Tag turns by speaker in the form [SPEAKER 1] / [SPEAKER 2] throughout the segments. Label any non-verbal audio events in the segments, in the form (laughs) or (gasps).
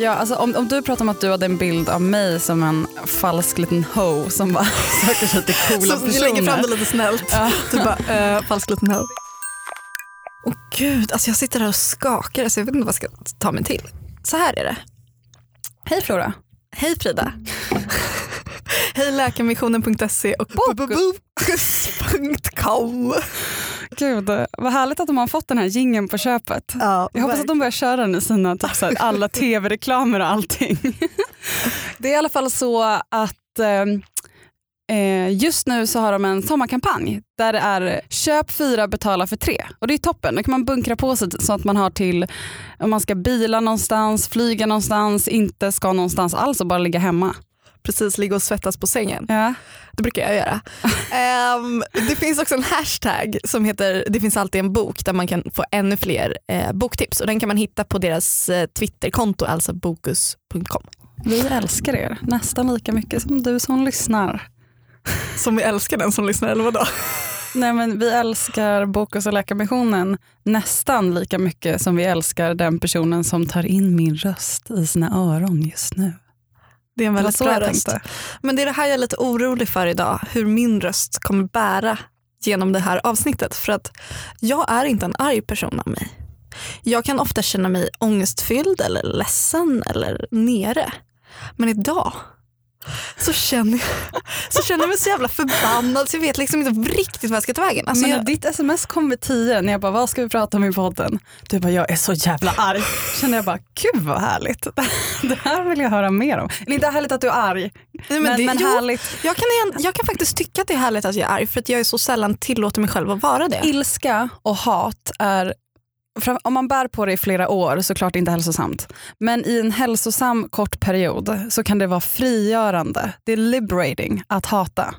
[SPEAKER 1] Ja, alltså om, om du pratar om att du hade en bild av mig som en falsk liten ho som bara söker sig till coola personer.
[SPEAKER 2] du lägger fram det lite snällt.
[SPEAKER 1] Ja.
[SPEAKER 2] Du bara, eh, falsk liten ho. Åh gud, alltså jag sitter här och skakar så jag vet inte vad jag ska ta mig till. Så här är det.
[SPEAKER 1] Hej Flora.
[SPEAKER 2] Hej Frida. (laughs) Hej läkarmissionen.se och bokus.com. (laughs)
[SPEAKER 1] Gud, vad härligt att de har fått den här gingen på köpet.
[SPEAKER 2] Ja,
[SPEAKER 1] Jag hoppas att de börjar köra den i sina typ, så här, alla (laughs) tv-reklamer och allting. Det är i alla fall så att eh, eh, just nu så har de en sommarkampanj där det är köp fyra, betala för tre. Och det är toppen. Då kan man bunkra på sig så att man har till om man ska bila någonstans, flyga någonstans, inte ska någonstans alls och bara ligga hemma.
[SPEAKER 2] Precis, ligga och svettas på sängen.
[SPEAKER 1] Ja.
[SPEAKER 2] Det brukar jag göra. (laughs) Ehm, det finns också en hashtag som heter det finns alltid en bok där man kan få ännu fler eh, boktips och den kan man hitta på deras eh, Twitterkonto, alltså bokus.com.
[SPEAKER 1] Vi älskar er nästan lika mycket som du som lyssnar. (laughs)
[SPEAKER 2] Som vi älskar den som lyssnar eller vadå? (laughs)
[SPEAKER 1] Nej, men vi älskar Bokus och Läkarmissionen nästan lika mycket som vi älskar den personen som tar in min röst i sina öron just nu.
[SPEAKER 2] Det är en väldigt bra röst. Men det är det här jag är lite orolig för idag, hur min röst kommer bära genom det här avsnittet. För att jag är inte en arg person av mig. Jag kan ofta känna mig ångestfylld eller ledsen eller nere. Men idag så känner jag, så känner jag mig så jävla förbannad så jag vet liksom inte riktigt vad jag ska ta vägen. Alltså
[SPEAKER 1] men när
[SPEAKER 2] jag,
[SPEAKER 1] ditt sms kom vid tio när jag bara, vad ska vi prata om i podden? Du bara, jag är så jävla arg. Kände jag bara, gud vad härligt. (laughs) Det här vill jag höra mer om. Eller inte härligt att du är arg,
[SPEAKER 2] Nej,
[SPEAKER 1] men,
[SPEAKER 2] det-
[SPEAKER 1] men
[SPEAKER 2] jo,
[SPEAKER 1] härligt.
[SPEAKER 2] jag, kan, jag kan faktiskt tycka att det är härligt att jag är arg för att jag är så sällan tillåter mig själv att vara det.
[SPEAKER 1] Ilska och hat är, om man bär på det i flera år såklart inte hälsosamt. Men i en hälsosam kort period så kan det vara frigörande. Det är liberating att hata.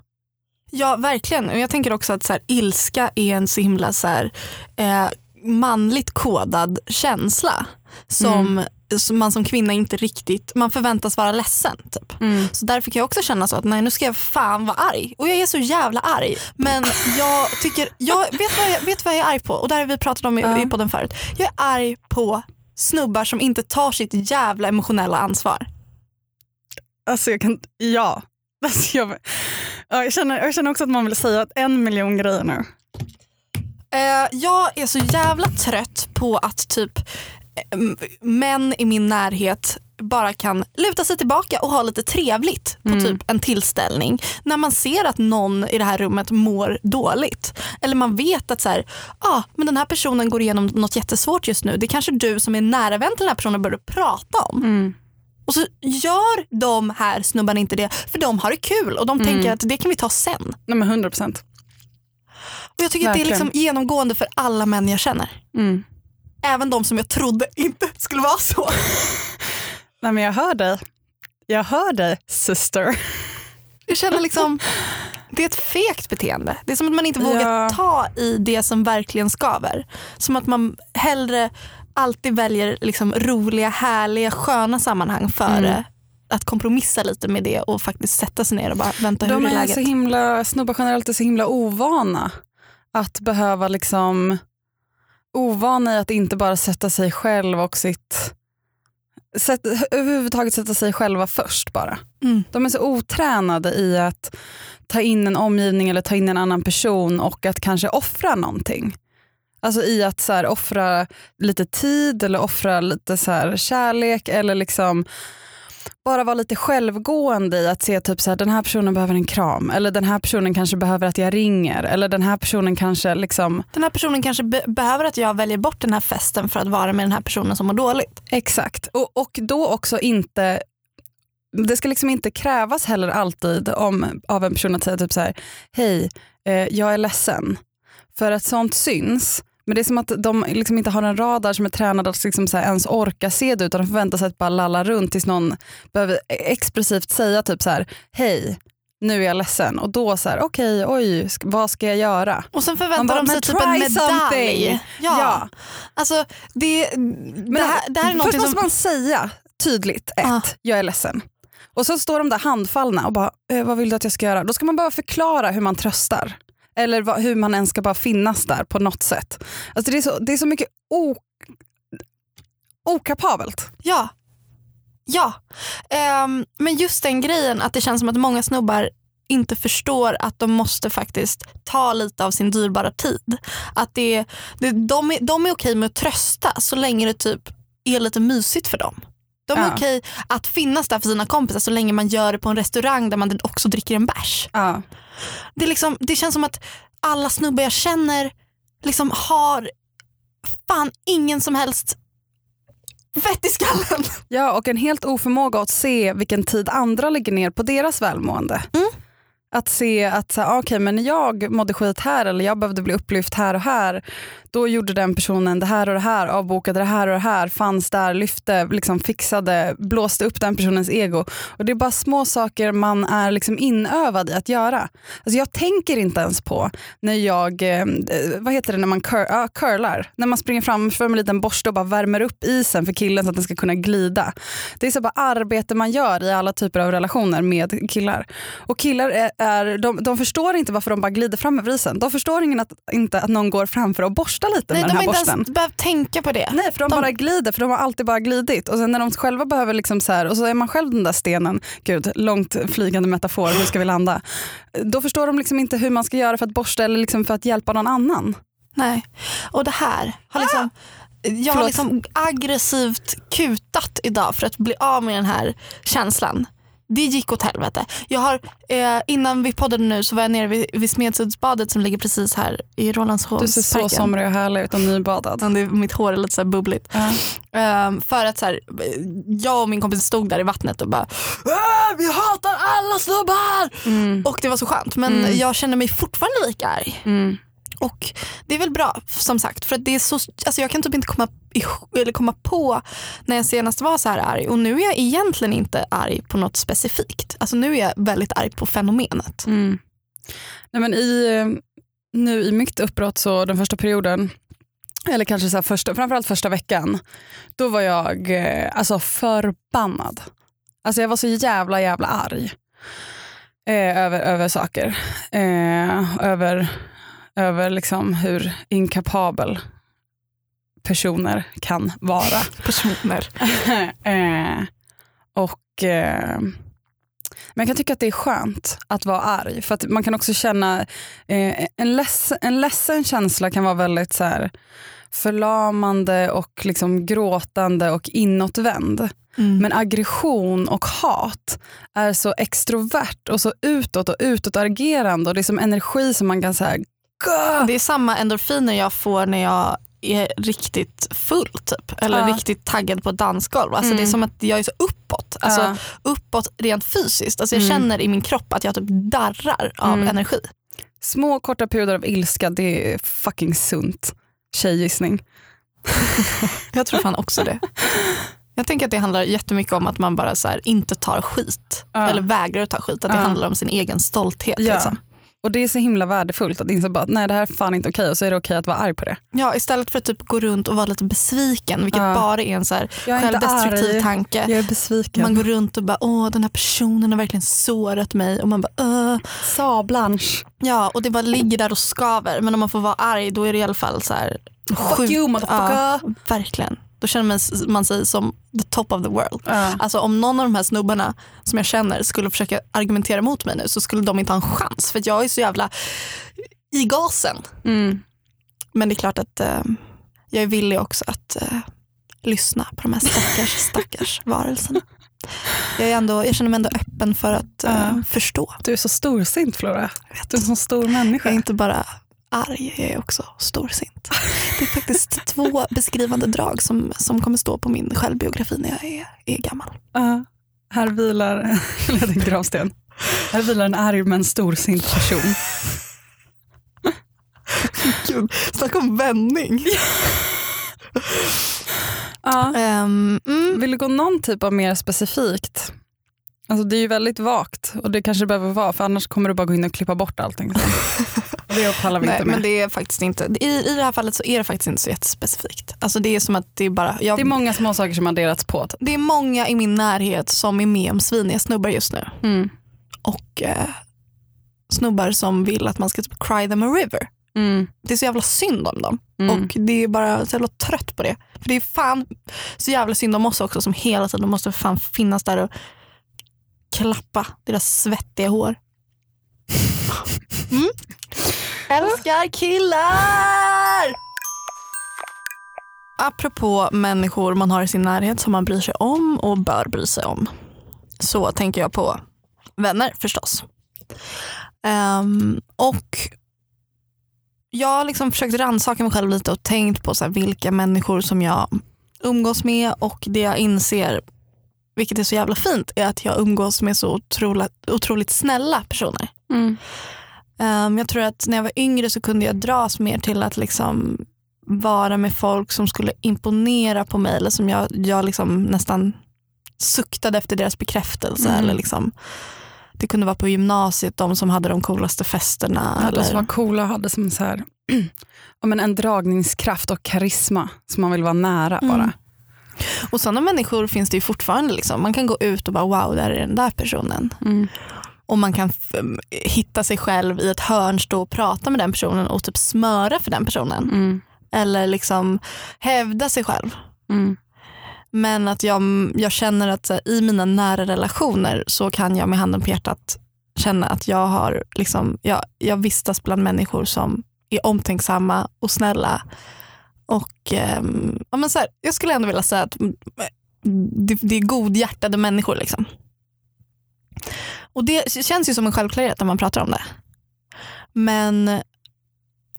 [SPEAKER 2] Ja, verkligen. Och jag tänker också att så här, ilska är en så himla så här, eh, manligt kodad känsla som, som man som kvinna inte riktigt, man förväntas vara ledsen. Typ. Så därför kan jag också känna så att nej nu ska jag fan vara arg. Och jag är så jävla arg. Men jag tycker, jag vet vad jag, vet vad jag är arg på och där har vi pratat om i,
[SPEAKER 1] Ja.
[SPEAKER 2] i podden förut. Jag är arg på snubbar som inte tar sitt jävla emotionella ansvar.
[SPEAKER 1] Alltså jag kan, ja. (laughs) Alltså jag, ja, jag, känner, jag känner också att man vill säga att en miljon grejer nu.
[SPEAKER 2] Eh, jag är så jävla trött på att typ män i min närhet bara kan luta sig tillbaka och ha lite trevligt på typ en tillställning när man ser att någon i det här rummet mår dåligt. Eller man vet att så här, ah, men den här personen går igenom något jättesvårt just nu. Det är kanske du som är nära vän till den här personen börjar prata om. Och så gör de här snubbarna inte det för de har det kul och de tänker att det kan vi ta sen.
[SPEAKER 1] Nej men 100 procent.
[SPEAKER 2] Och jag tycker att det är
[SPEAKER 1] Verkligen.
[SPEAKER 2] liksom genomgående för alla män jag känner.
[SPEAKER 1] Mm.
[SPEAKER 2] Även de som jag trodde inte skulle vara så. (laughs)
[SPEAKER 1] Nej men jag hör dig. Jag hör dig sister.
[SPEAKER 2] Jag känner liksom, det är ett fegt beteende. Det är som att man inte vågar
[SPEAKER 1] Ja.
[SPEAKER 2] ta i det som verkligen skaver. Som att man hellre alltid väljer liksom roliga, härliga, sköna sammanhang före
[SPEAKER 1] Mm.
[SPEAKER 2] att kompromissa lite med det och faktiskt sätta sig ner och bara vänta hur
[SPEAKER 1] De
[SPEAKER 2] är
[SPEAKER 1] är
[SPEAKER 2] läget?
[SPEAKER 1] så himla, snubbar generellt är så himla ovana att behöva liksom ovana i att inte bara sätta sig själv och sitt sätt, överhuvudtaget sätta sig själva först bara.
[SPEAKER 2] Mm.
[SPEAKER 1] De är så otränade i att ta in en omgivning eller ta in en annan person och att kanske offra någonting. Alltså i att så här, offra lite tid eller offra lite så här, kärlek eller liksom bara vara lite självgående i att se typ så här, den här personen behöver en kram eller den här personen kanske behöver att jag ringer eller den här personen kanske liksom
[SPEAKER 2] Den här personen kanske be- behöver att jag väljer bort den här festen för att vara med den här personen som mår dåligt.
[SPEAKER 1] Exakt, och, och då också inte det ska liksom inte krävas heller alltid om, av en person att säga typ så här, hej, eh, jag är ledsen. För att sånt syns, men det är som att de liksom inte har en radar som är tränad att liksom så ens orka se det utan de förväntar sig att bara lalla runt tills någon behöver expressivt säga typ så här, hej, nu är jag ledsen och då så här, okej, oj, sk- vad ska jag göra?
[SPEAKER 2] Och sen förväntar
[SPEAKER 1] bara,
[SPEAKER 2] de sig typ en medalj. Ja.
[SPEAKER 1] Ja.
[SPEAKER 2] Alltså, det,
[SPEAKER 1] Men
[SPEAKER 2] det, här, det här är
[SPEAKER 1] först måste
[SPEAKER 2] som...
[SPEAKER 1] man säga tydligt, ett,
[SPEAKER 2] Ah.
[SPEAKER 1] jag är ledsen. Och så står de där handfallna och bara, eh, vad vill du att jag ska göra? Då ska man bara förklara hur man tröstar. Eller vad, hur man ens ska bara finnas där på något sätt. Alltså det, är så, det är så mycket o, okapabelt.
[SPEAKER 2] Ja. Ja. Um, men just den grejen att det känns som att många snubbar inte förstår att de måste faktiskt ta lite av sin dyrbara tid. Att det, det, de, är, de är okej med att trösta så länge det typ är lite mysigt för dem. De är
[SPEAKER 1] Ja.
[SPEAKER 2] okej att finnas där för sina kompisar så länge man gör det på en restaurang där man också dricker en bärs.
[SPEAKER 1] Ja.
[SPEAKER 2] Det, liksom, det känns som att alla snubbar jag känner liksom har fan ingen som helst vett i skallen.
[SPEAKER 1] ja, och en helt oförmåga att se vilken tid andra lägger ner på deras välmående.
[SPEAKER 2] Mm.
[SPEAKER 1] Att se att så ah, okay, men när jag mådde skit här eller jag behövde bli upplyft här och här, då gjorde den personen det här och det här, avbokade det här och det här, fanns där, lyfte, liksom fixade, blåste upp den personens ego. Och Det är bara små saker man är liksom inövad i att göra. Alltså jag tänker inte ens på när jag, eh, vad heter det när man cur, ja, curlar, när man springer framför med en liten borste och bara värmer upp isen för killen så att den ska kunna glida. Det är så bara arbete man gör i alla typer av relationer med killar. Och killar är, är de, de förstår inte varför de bara glider fram över isen. De förstår ingen att, inte att någon går framför och borstar lite
[SPEAKER 2] Nej,
[SPEAKER 1] med
[SPEAKER 2] de
[SPEAKER 1] den
[SPEAKER 2] har
[SPEAKER 1] här
[SPEAKER 2] inte
[SPEAKER 1] borsten.
[SPEAKER 2] ens behövt tänka på det.
[SPEAKER 1] Nej, för de,
[SPEAKER 2] De-
[SPEAKER 1] bara glider, för de har alltid bara glidit. Och sen när de själva behöver, liksom så här, och så är man själv den där stenen, gud, långt flygande metafor, hur ska vi landa? Då förstår de liksom inte hur man ska göra för att borsta eller liksom för att hjälpa någon annan.
[SPEAKER 2] Nej. Och det här har liksom, jag har liksom aggressivt kutat idag för att bli av med den här känslan. Det gick åt helvete. Jag har, eh, innan vi poddade nu så var jag nere vid, vid Smedsundsbadet som ligger precis här i
[SPEAKER 1] Du ser så
[SPEAKER 2] Rålambshovsparken.
[SPEAKER 1] somrig och härlig ut och nybadad.
[SPEAKER 2] Ja, det Mitt hår är lite så bubbligt.
[SPEAKER 1] Ja.
[SPEAKER 2] Ehm, för att så här, jag och min kompis stod där i vattnet och bara "Äh, vi hatar alla snubbar!
[SPEAKER 1] Mm.
[SPEAKER 2] Och det var så skönt men
[SPEAKER 1] Mm.
[SPEAKER 2] jag känner mig fortfarande lika arg. Och det är väl bra som sagt för det är så, alltså jag kan typ inte komma, eller komma på när jag senast var så här arg och nu är jag egentligen inte arg på något specifikt. Alltså nu är jag väldigt arg på fenomenet.
[SPEAKER 1] Mm. Nej, men i, nu i mitt uppbrott, så den första perioden, eller kanske så här första, framförallt första veckan, då var jag eh, alltså förbannad. Alltså jag var så jävla jävla arg eh, över, över saker. Eh, över över liksom hur inkapabel personer kan vara. (laughs)
[SPEAKER 2] Personer. (laughs)
[SPEAKER 1] eh, och, eh, men jag kan tycka att det är skönt att vara arg. För att man kan också känna, eh, en, leds, en ledsen känsla kan vara väldigt så här, förlamande och liksom gråtande och inåtvänd.
[SPEAKER 2] Mm.
[SPEAKER 1] Men aggression och hat är så extrovert och så utåt och utåtagerande och det är som energi som man kan säga
[SPEAKER 2] Det är samma endorfiner jag får när jag är riktigt full typ. Eller
[SPEAKER 1] Ja.
[SPEAKER 2] riktigt taggad på ett dansgolv. Alltså
[SPEAKER 1] Mm.
[SPEAKER 2] Det är som att jag är så uppåt. Alltså
[SPEAKER 1] Ja.
[SPEAKER 2] uppåt rent fysiskt. Alltså jag
[SPEAKER 1] Mm.
[SPEAKER 2] känner i min kropp att jag typ darrar av
[SPEAKER 1] Mm.
[SPEAKER 2] energi.
[SPEAKER 1] Små korta perioder av ilska, det är fucking sunt. Tjejgissning. (laughs)
[SPEAKER 2] Jag tror fan också det. Jag tänker att det handlar jättemycket om att man bara så här, inte tar skit.
[SPEAKER 1] Ja.
[SPEAKER 2] Eller vägrar att ta skit. Att det handlar om sin egen stolthet. Liksom.
[SPEAKER 1] Och det är så himla värdefullt att inse bara, nej det här är fan inte okej och så är det okej att vara arg på det.
[SPEAKER 2] Ja, istället för att typ gå runt och vara lite besviken. Vilket
[SPEAKER 1] Ja.
[SPEAKER 2] bara är en så här
[SPEAKER 1] Jag är
[SPEAKER 2] självdestruktiv
[SPEAKER 1] arg.
[SPEAKER 2] tanke.
[SPEAKER 1] Jag är besviken.
[SPEAKER 2] Man går runt och bara, åh den här personen har verkligen sårat mig. Och man bara, Åh.
[SPEAKER 1] Sa Blanche.
[SPEAKER 2] Ja, och det bara ligger där och skaver. Men om man får vara arg då är det i alla fall så här
[SPEAKER 1] Fuck you motherfucker.
[SPEAKER 2] Ja, verkligen. Då känner man, man sig som the top of the world.
[SPEAKER 1] Ja.
[SPEAKER 2] Alltså om någon av de här snubbarna som jag känner skulle försöka argumentera mot mig nu så skulle de inte ha en chans. För jag är så jävla i gasen.
[SPEAKER 1] Mm.
[SPEAKER 2] Men det är klart att eh, jag är villig också att eh, lyssna på de här stackars, (laughs) stackars varelserna. Jag, är ändå, jag känner mig ändå öppen för att eh,
[SPEAKER 1] Ja.
[SPEAKER 2] förstå.
[SPEAKER 1] Du är så storsint Flora. Du är en så stor människa.
[SPEAKER 2] Jag är inte bara arg, jag är också storsint. Det är faktiskt (laughs) två beskrivande drag som, som kommer stå på min självbiografi när jag är, är gammal.
[SPEAKER 1] Ja. här vilar (laughs) en gravsten. Här vilar en arg men storsint person. (laughs)
[SPEAKER 2] Gud, snacka om vändning.
[SPEAKER 1] Ja.
[SPEAKER 2] Ehm, mm,
[SPEAKER 1] Vill du gå någon typ av mer specifikt? Alltså det är ju väldigt vagt och det kanske behöver vara för annars kommer du bara gå in och klippa bort allting. (laughs) det pallar vi
[SPEAKER 2] Nej,
[SPEAKER 1] inte med.
[SPEAKER 2] men det är faktiskt inte, i, i det här fallet så är det faktiskt inte så jättespecifikt. Alltså det är som att det är bara, jag,
[SPEAKER 1] Det är många små saker som adderats på.
[SPEAKER 2] det är många i min närhet som är med om sviniga snubbar just nu.
[SPEAKER 1] Mm.
[SPEAKER 2] Och eh, snubbar som vill att man ska typ cry them a river.
[SPEAKER 1] Mm.
[SPEAKER 2] Det är så jävla synd om dem.
[SPEAKER 1] Mm.
[SPEAKER 2] Och det är bara så jävla trött på det. För det är fan så jävla synd om oss också som hela tiden måste fan finnas där och klappa deras svettiga hår. Mm. Älskar killar! Apropå människor man har i sin närhet som man bryr sig om och bör bry sig om. Så tänker jag på vänner förstås. Um, och jag har liksom försökt rannsaka mig själv lite och tänkt på så här vilka människor som jag umgås med och det jag inser, vilket är så jävla fint, är att jag umgås med så otroligt, otroligt snälla personer.
[SPEAKER 1] Mm.
[SPEAKER 2] Ehm, jag tror att när jag var yngre så kunde jag dras mer till att liksom vara med folk som skulle imponera på mig eller som jag, jag liksom nästan suktade efter deras bekräftelse.
[SPEAKER 1] Mm.
[SPEAKER 2] Eller liksom, det kunde vara på gymnasiet, de som hade de coolaste festerna.
[SPEAKER 1] Ja, de
[SPEAKER 2] eller,
[SPEAKER 1] som var coola hade som så här, (clears throat) men en dragningskraft och karisma som man vill vara nära
[SPEAKER 2] Mm.
[SPEAKER 1] bara.
[SPEAKER 2] Och sådana människor finns det ju fortfarande. Liksom. Man kan gå ut och bara wow, där är den där personen.
[SPEAKER 1] Mm.
[SPEAKER 2] Och man kan hitta sig själv i ett hörn, stå och prata med den personen och typ smöra för den personen.
[SPEAKER 1] Mm.
[SPEAKER 2] Eller liksom hävda sig själv.
[SPEAKER 1] Mm.
[SPEAKER 2] Men att jag, jag känner att här, i mina nära relationer så kan jag med handen på hjärtat känna att jag har liksom, jag, jag vistas bland människor som är omtänksamma och snälla. Och ehm, ja, men så här, Jag skulle ändå vilja säga att mm, det, det är godhjärtade människor. Liksom. Och det känns ju som en självklarhet när man pratar om det. Men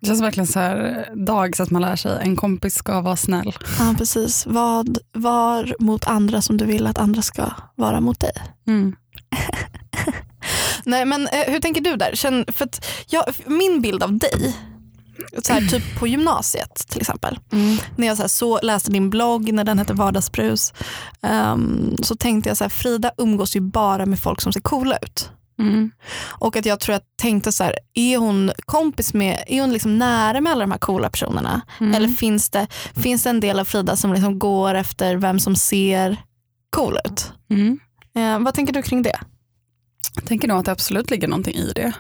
[SPEAKER 1] Det känns verkligen så här dags att man lär sig en kompis ska vara snäll.
[SPEAKER 2] ja, precis, vad var mot andra som du vill att andra ska vara mot dig?
[SPEAKER 1] Mm. (laughs)
[SPEAKER 2] Nej men eh, hur tänker du där? Känn, för jag, min bild av dig, så här, typ på gymnasiet till exempel.
[SPEAKER 1] Mm.
[SPEAKER 2] När jag så här, så, läste din blogg när den hette Vardagsbrus. ehm, så tänkte jag så här, Frida umgås ju bara med folk som ser coola ut.
[SPEAKER 1] Mm.
[SPEAKER 2] Och att jag tror att tänkte så här, är hon kompis med, är hon liksom nära med alla de här coola personerna?
[SPEAKER 1] Mm.
[SPEAKER 2] Eller finns det, finns det en del av Frida som liksom går efter vem som ser cool ut?
[SPEAKER 1] Mm.
[SPEAKER 2] Eh, vad tänker du kring det?
[SPEAKER 1] Jag tänker nog att det absolut ligger någonting i det.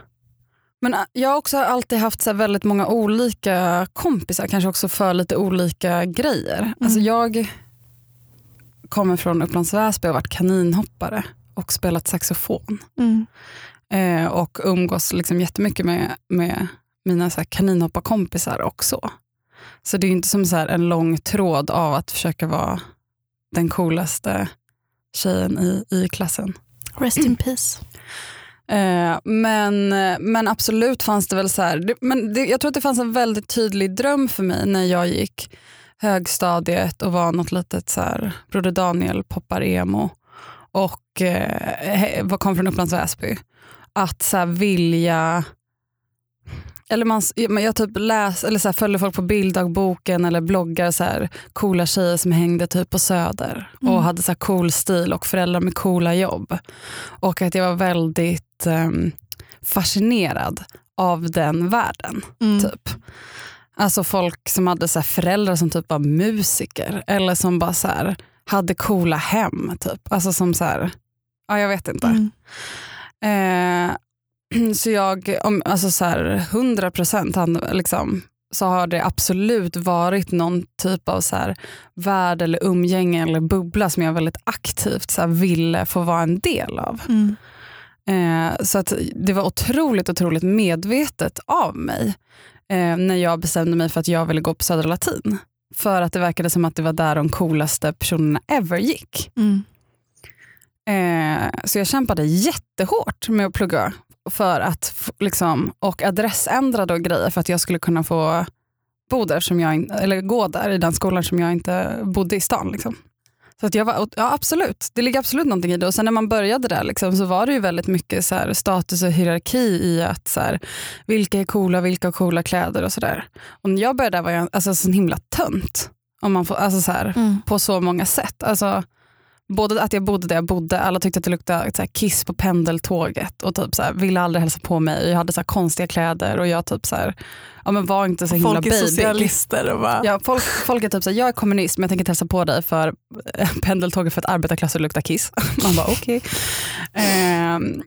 [SPEAKER 1] Men äh, jag har också alltid haft så väldigt många olika kompisar, kanske också för lite olika grejer. Alltså jag kommer från Upplands Väsby och varit kaninhoppare och spelat saxofon.
[SPEAKER 2] Mm.
[SPEAKER 1] Eh, och umgås liksom jättemycket med, med mina så här kaninhopparkompisar också. Så det är inte som så en lång tråd av att försöka vara den coolaste tjejen i, i klassen.
[SPEAKER 2] Rest in peace.
[SPEAKER 1] Eh, men, men absolut fanns det väl så här, det, men det, jag tror att det fanns en väldigt tydlig dröm för mig när jag gick högstadiet och var något litet så här, Broder Daniel poppar emo och eh, kom från Upplands Väsby. Att så här, vilja eller man, jag typ läs, eller så här, följde folk på bilddagboken eller bloggar så här, coola tjejer som hängde typ på Söder
[SPEAKER 2] Mm.
[SPEAKER 1] och hade så här, cool stil och föräldrar med coola jobb. Och att jag var väldigt ehm, fascinerad av den världen.
[SPEAKER 2] Mm.
[SPEAKER 1] Typ. Alltså folk som hade så här, föräldrar som typ var musiker eller som bara så hade coola hem. Typ. Alltså som så här, ja jag vet inte.
[SPEAKER 2] Mm.
[SPEAKER 1] Eh, (clears throat) så jag, om, alltså så här, 100 procent liksom, så har det absolut varit någon typ av så här, värld eller umgänge eller bubbla som jag väldigt aktivt så här, ville få vara en del av.
[SPEAKER 2] Mm.
[SPEAKER 1] Eh, så att det var otroligt, otroligt medvetet av mig eh, när jag bestämde mig för att jag ville gå på Södra Latin. För att det verkade som att det var där de coolaste personerna ever gick.
[SPEAKER 2] Mm.
[SPEAKER 1] Eh, så jag kämpade jättehårt med att plugga för att liksom, och adressändra och grejer för att jag skulle kunna få bo där som jag, eller gå där i den skolan som jag inte bodde i stan. Liksom. Så att jag var, ja absolut, det ligger absolut någonting i det. Och sen när man började där liksom, så var det ju väldigt mycket så här, status och hierarki i att så här, vilka är coola, vilka har coola kläder och sådär. Och när jag började där var jag alltså, så himla tönt. Om man får, alltså, så här,
[SPEAKER 2] Mm.
[SPEAKER 1] på så många sätt. Alltså, både att jag bodde där jag bodde, alla tyckte att det luktade så här, kiss på pendeltåget och typ så här, ville aldrig hälsa på mig. Jag hade så här, konstiga kläder och jag typ så här, ja, men var inte så himla
[SPEAKER 2] Folk är
[SPEAKER 1] baby.
[SPEAKER 2] socialister och bara...
[SPEAKER 1] Ja, folk, folk är typ såhär, jag är kommunist men jag tänker hälsa på dig för eh, pendeltåget för att arbetarklassen luktar kiss. (laughs) Man bara okej. Ehm,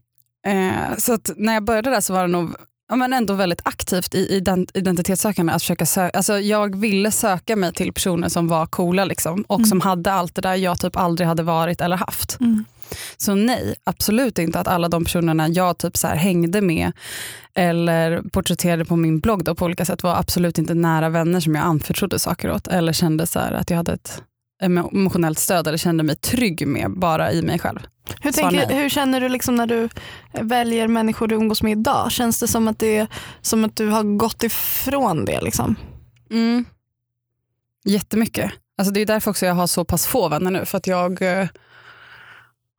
[SPEAKER 1] eh, så att när jag började där så var det nog ja, men ändå väldigt aktivt i ident- identitetssökande. Att försöka sö- alltså, jag ville söka mig till personer som var coola liksom, och som hade allt det där jag typ aldrig hade varit eller haft.
[SPEAKER 2] Mm.
[SPEAKER 1] Så nej, absolut inte att alla de personerna jag typ så hängde med eller porträtterade på min blogg då på olika sätt var absolut inte nära vänner som jag anförtrodde saker åt eller kände så här att jag hade ett emotionellt stöd eller kände mig trygg med bara i mig själv.
[SPEAKER 2] Hur, tänker, hur känner du liksom när du väljer människor du umgås med idag? Känns det som att, det är, som att du har gått ifrån det? Liksom?
[SPEAKER 1] Mm. Jättemycket. Alltså det är därför också jag har så pass få vänner nu för att jag eh,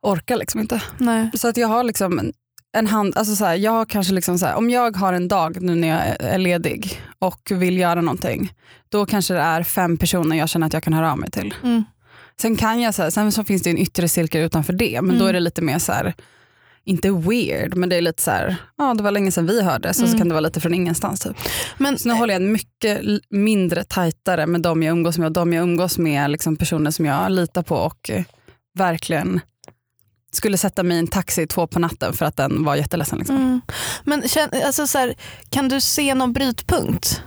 [SPEAKER 1] orkar liksom inte.
[SPEAKER 2] Nej.
[SPEAKER 1] Så att jag har liksom en, hand, alltså så här, jag har kanske liksom så här, om jag har en dag nu när jag är- ledig och vill göra någonting, då kanske det är fem personer jag känner att jag kan höra av mig till.
[SPEAKER 2] Mm.
[SPEAKER 1] Sen kan jag, så här, sen så finns det en yttre cirkel utanför det, men då
[SPEAKER 2] Mm.
[SPEAKER 1] är det lite mer så här, inte weird, men det är lite så här, ja det var länge sedan vi hördes, och så
[SPEAKER 2] Mm.
[SPEAKER 1] kan det vara lite från ingenstans. Typ.
[SPEAKER 2] Men,
[SPEAKER 1] Så nu håller jag mycket mindre tajtare med de jag umgås med och de jag umgås med är liksom personer som jag litar på och eh, verkligen skulle sätta mig i en taxi två på natten för att den var jätteledsen. Liksom.
[SPEAKER 2] mm. Men alltså, så här, kan du se någon brytpunkt?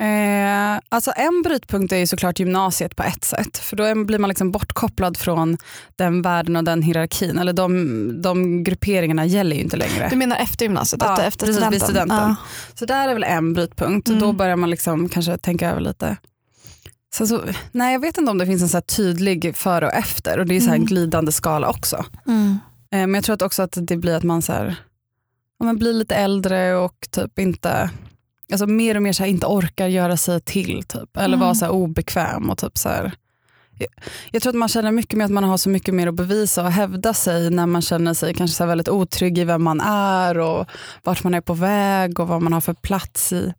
[SPEAKER 1] Eh, alltså en brytpunkt är ju såklart gymnasiet på ett sätt. För då blir man liksom bortkopplad från den världen och den hierarkin. Eller de, de grupperingarna gäller ju inte längre.
[SPEAKER 2] Du menar efter gymnasiet?
[SPEAKER 1] Ja,
[SPEAKER 2] efter, efter
[SPEAKER 1] precis,
[SPEAKER 2] studenten?
[SPEAKER 1] studenten.
[SPEAKER 2] Ja.
[SPEAKER 1] Så där är väl en brytpunkt.
[SPEAKER 2] Mm.
[SPEAKER 1] Då börjar man liksom kanske tänka över lite. Sen så, nej, jag vet inte om det finns en så tydlig före och efter. Och Det är så en
[SPEAKER 2] Mm.
[SPEAKER 1] glidande skala också.
[SPEAKER 2] Mm.
[SPEAKER 1] Eh, Men jag tror att också att det blir att man, så här, ja, man blir lite äldre och typ inte alltså mer och mer så här, inte orkar göra sig till. Typ. Eller
[SPEAKER 2] Mm.
[SPEAKER 1] vara så obekväm. Och typ så här, jag, jag tror att man känner mycket mer att man har så mycket mer att bevisa och hävda sig när man känner sig kanske så väldigt otrygg i vem man är och vart man är på väg och vad man har för plats i,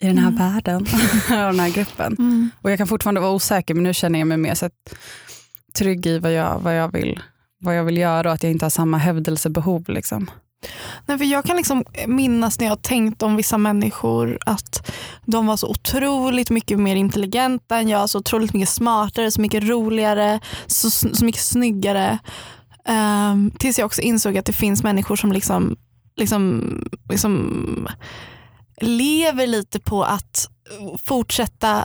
[SPEAKER 1] i den här
[SPEAKER 2] Mm.
[SPEAKER 1] världen (laughs) och den här gruppen.
[SPEAKER 2] Mm.
[SPEAKER 1] Och jag kan fortfarande vara osäker men nu känner jag mig mer så att, trygg i vad jag, vad, jag vill, vad jag vill göra och att jag inte har samma hävdelsebehov. Liksom.
[SPEAKER 2] Nej, för jag kan liksom minnas när jag har tänkt om vissa människor att de var så otroligt mycket mer intelligenta än jag, så otroligt mycket smartare, så mycket roligare, så, så mycket snyggare. Ehm, tills jag också insåg att det finns människor som liksom, liksom, liksom lever lite på att fortsätta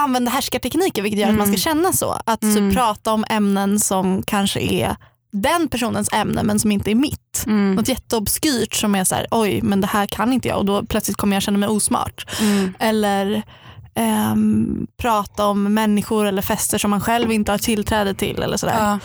[SPEAKER 2] använda härskartekniker vilket gör att man ska känna så. Att
[SPEAKER 1] Mm.
[SPEAKER 2] typ prata om ämnen som kanske är den personens ämne men som inte är mitt.
[SPEAKER 1] Mm.
[SPEAKER 2] Något jätteobskyrt som är så här, oj men det här kan inte jag och då plötsligt kommer jag känna mig osmart.
[SPEAKER 1] Mm.
[SPEAKER 2] Eller ehm, prata om människor eller fester som man själv inte har tillträde till. Eller sådär.
[SPEAKER 1] Ja.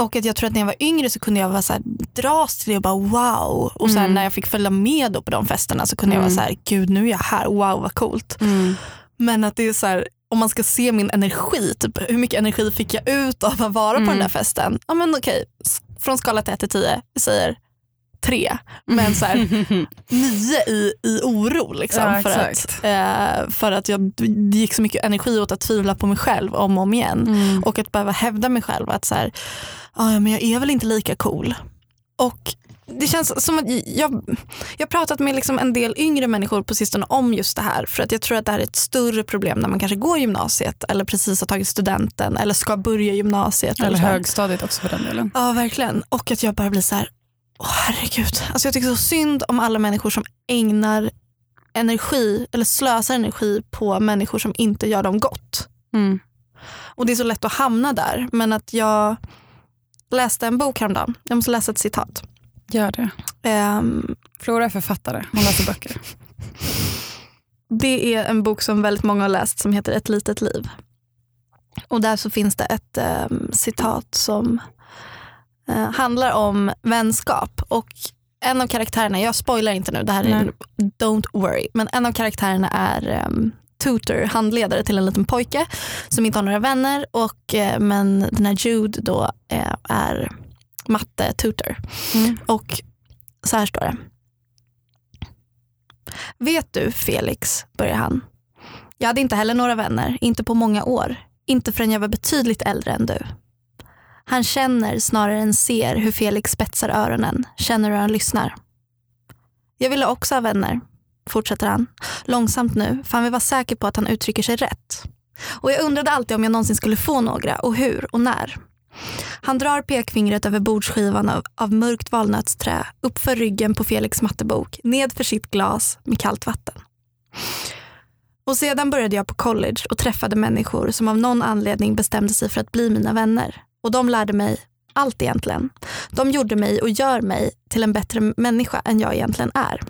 [SPEAKER 2] Och att jag tror att när jag var yngre så kunde jag vara så här, dras till det och bara wow. Och sen
[SPEAKER 1] Mm.
[SPEAKER 2] när jag fick följa med då på de festerna så kunde jag
[SPEAKER 1] Mm.
[SPEAKER 2] vara så här, gud nu är jag här, wow vad coolt.
[SPEAKER 1] Mm.
[SPEAKER 2] Men att det är så här, om man ska se min energi, typ, hur mycket energi fick jag ut av att vara på
[SPEAKER 1] Mm.
[SPEAKER 2] den där festen? Ja men okej, från skala till 1 till 10, vi säger 3. Men så här, (laughs) 9 i, i oro. Liksom,
[SPEAKER 1] Ja,
[SPEAKER 2] för, att, eh, för att jag, det gick så mycket energi åt att tvivla på mig själv om och om igen.
[SPEAKER 1] Mm.
[SPEAKER 2] Och att behöva hävda mig själv att så här, "Ah, ja, men jag är väl inte lika cool. Och det känns som att jag, jag har pratat med liksom en del yngre människor på sistone om just det här. För att jag tror att det här är ett större problem när man kanske går gymnasiet eller precis har tagit studenten eller ska börja gymnasiet.
[SPEAKER 1] Eller
[SPEAKER 2] så här.
[SPEAKER 1] högstadiet också för den delen.
[SPEAKER 2] Ja verkligen. Och att jag bara blir så här, åh herregud. Alltså jag tycker så synd om alla människor som ägnar energi eller slösar energi på människor som inte gör dem gott.
[SPEAKER 1] Mm.
[SPEAKER 2] Och det är så lätt att hamna där. Men att jag läste en bok häromdagen. Jag måste läsa ett citat.
[SPEAKER 1] Gör det.
[SPEAKER 2] Ehm,
[SPEAKER 1] Flora är författare, hon läser böcker. (laughs)
[SPEAKER 2] det är en bok som väldigt många har läst som heter Ett litet liv. Och där så finns det ett ehm, citat som eh, handlar om vänskap. Och en av karaktärerna, jag spoilar inte nu, det här är
[SPEAKER 1] Nej.
[SPEAKER 2] don't worry. Men en av karaktärerna är um, tutor, handledare till en liten pojke som inte har några vänner. Och, eh, men den här Jude då eh, är matte-tutor.
[SPEAKER 1] Mm.
[SPEAKER 2] Och så här står det. Vet du Felix, börjar han. Jag hade inte heller några vänner, inte på många år. Inte förrän jag var betydligt äldre än du. Han känner snarare än ser hur Felix spetsar öronen, känner hur han lyssnar. Jag ville också ha vänner, fortsätter han. Långsamt nu, för han vill vara säker på att han uttrycker sig rätt. Och jag undrade alltid om jag någonsin skulle få några och hur och när. Han drar pekfingret över bordsskivan av, av mörkt valnötsträ uppför ryggen på Felix mattebok, nedför sitt glas med kallt vatten. Och sedan började jag på college och träffade människor som av någon anledning bestämde sig för att bli mina vänner. Och de lärde mig allt egentligen. De gjorde mig och gör mig till en bättre människa än jag egentligen är.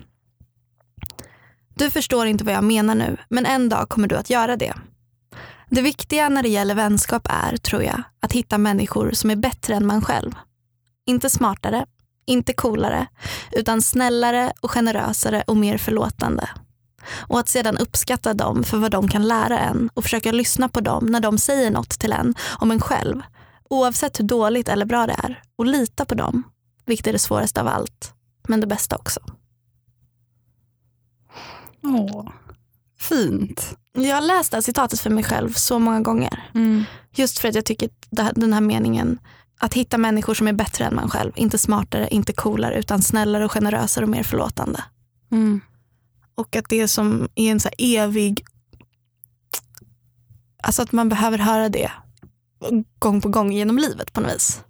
[SPEAKER 2] Du förstår inte vad jag menar nu, men en dag kommer du att göra det. Det viktiga när det gäller vänskap är, tror jag, att hitta människor som är bättre än man själv. Inte smartare, inte coolare, utan snällare och generösare och mer förlåtande. Och att sedan uppskatta dem för vad de kan lära en och försöka lyssna på dem när de säger något till en om en själv, oavsett hur dåligt eller bra det är. Och lita på dem, vilket är det svåraste av allt, men det bästa också.
[SPEAKER 1] Åh, fint.
[SPEAKER 2] Jag har läst det här citatet för mig själv så många gånger. Just för att jag tycker att den här meningen, att hitta människor som är bättre än man själv. Inte smartare, inte coolare, utan snällare och generösare och mer förlåtande.
[SPEAKER 1] Mm.
[SPEAKER 2] Och att det som är en så evig... Alltså att man behöver höra det gång på gång genom livet på något vis.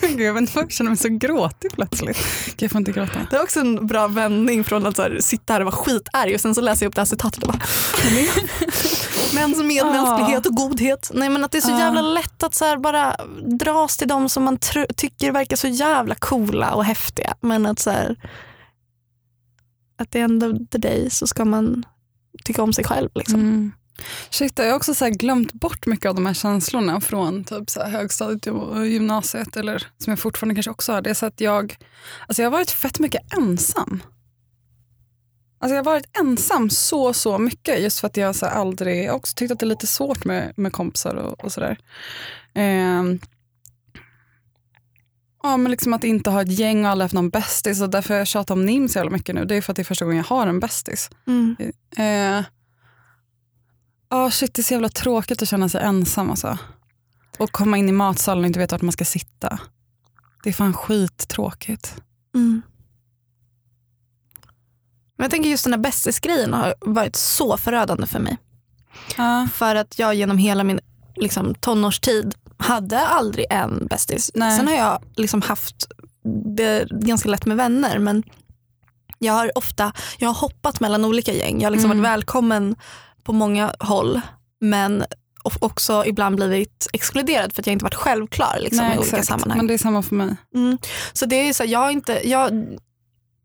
[SPEAKER 1] Gud, jag vet inte jag känner mig så gråtig plötsligt. Jag får inte gråta.
[SPEAKER 2] Det är också en bra vändning från att så här, sitta här och vara skitarg och sen så läser jag upp det här citatet och bara Mäns medmänsklighet och godhet. Nej men att det är så
[SPEAKER 1] Ja.
[SPEAKER 2] jävla lätt att så bara dras till dem som man tycker verkar så jävla coola och häftiga. Men att så här, at the end of the day så ska man tycka om sig själv. Liksom.
[SPEAKER 1] Mm. Shit, jag har också så glömt bort mycket av de här känslorna från typ så högstadiet och gymnasiet, eller som jag fortfarande kanske också har. Det är så att jag, alltså jag har varit fett mycket ensam. Alltså jag har varit ensam så, så mycket just för att jag så aldrig, jag också tyckt att det är lite svårt med, med kompisar och, och sådär. Ehm, ja, men liksom att inte ha ett gäng och aldrig haft någon bästis och därför har jag tjatat om Nim så jävla mycket nu. Det är för att det är första gången jag har en bästis.
[SPEAKER 2] Mm.
[SPEAKER 1] Eh, oh shit, det är så jävla tråkigt att känna sig ensam. Alltså. Och komma in i matsalen och inte veta vart man ska sitta. Det är fan skittråkigt.
[SPEAKER 2] Mm. Men jag tänker just den här bästisgrejen har varit så förödande för mig.
[SPEAKER 1] Ja.
[SPEAKER 2] För att jag genom hela min liksom, tonårstid hade aldrig en bästis.
[SPEAKER 1] Nej.
[SPEAKER 2] Sen har jag liksom haft det ganska lätt med vänner men jag har ofta jag har hoppat mellan olika gäng. Jag har liksom
[SPEAKER 1] Mm.
[SPEAKER 2] varit välkommen på många håll men också ibland blivit exkluderad för att jag inte varit självklar liksom, i olika sammanhang.
[SPEAKER 1] Men det är samma för mig.
[SPEAKER 2] Mm. Så det är så här, jag inte, jag,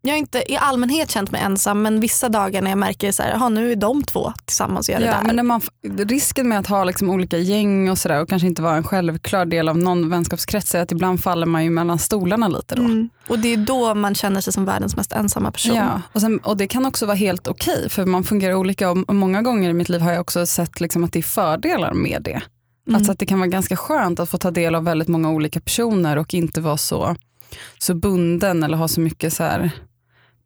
[SPEAKER 2] jag har inte i allmänhet känt mig ensam men vissa dagar när jag märker så här, "Jaha, nu är de två tillsammans och gör det
[SPEAKER 1] Ja,
[SPEAKER 2] där.
[SPEAKER 1] men när man, risken med att ha liksom olika gäng och sådär och kanske inte vara en självklar del av någon vänskapskrets är att ibland faller man ju mellan stolarna lite då.
[SPEAKER 2] Mm. Och det är då man känner sig som världens mest ensamma person.
[SPEAKER 1] Ja, och, sen, och det kan också vara helt okej för man fungerar olika och många gånger i mitt liv har jag också sett liksom att det är fördelar med det.
[SPEAKER 2] Mm.
[SPEAKER 1] Alltså att det kan vara ganska skönt att få ta del av väldigt många olika personer och inte vara så, så bunden eller ha så mycket så här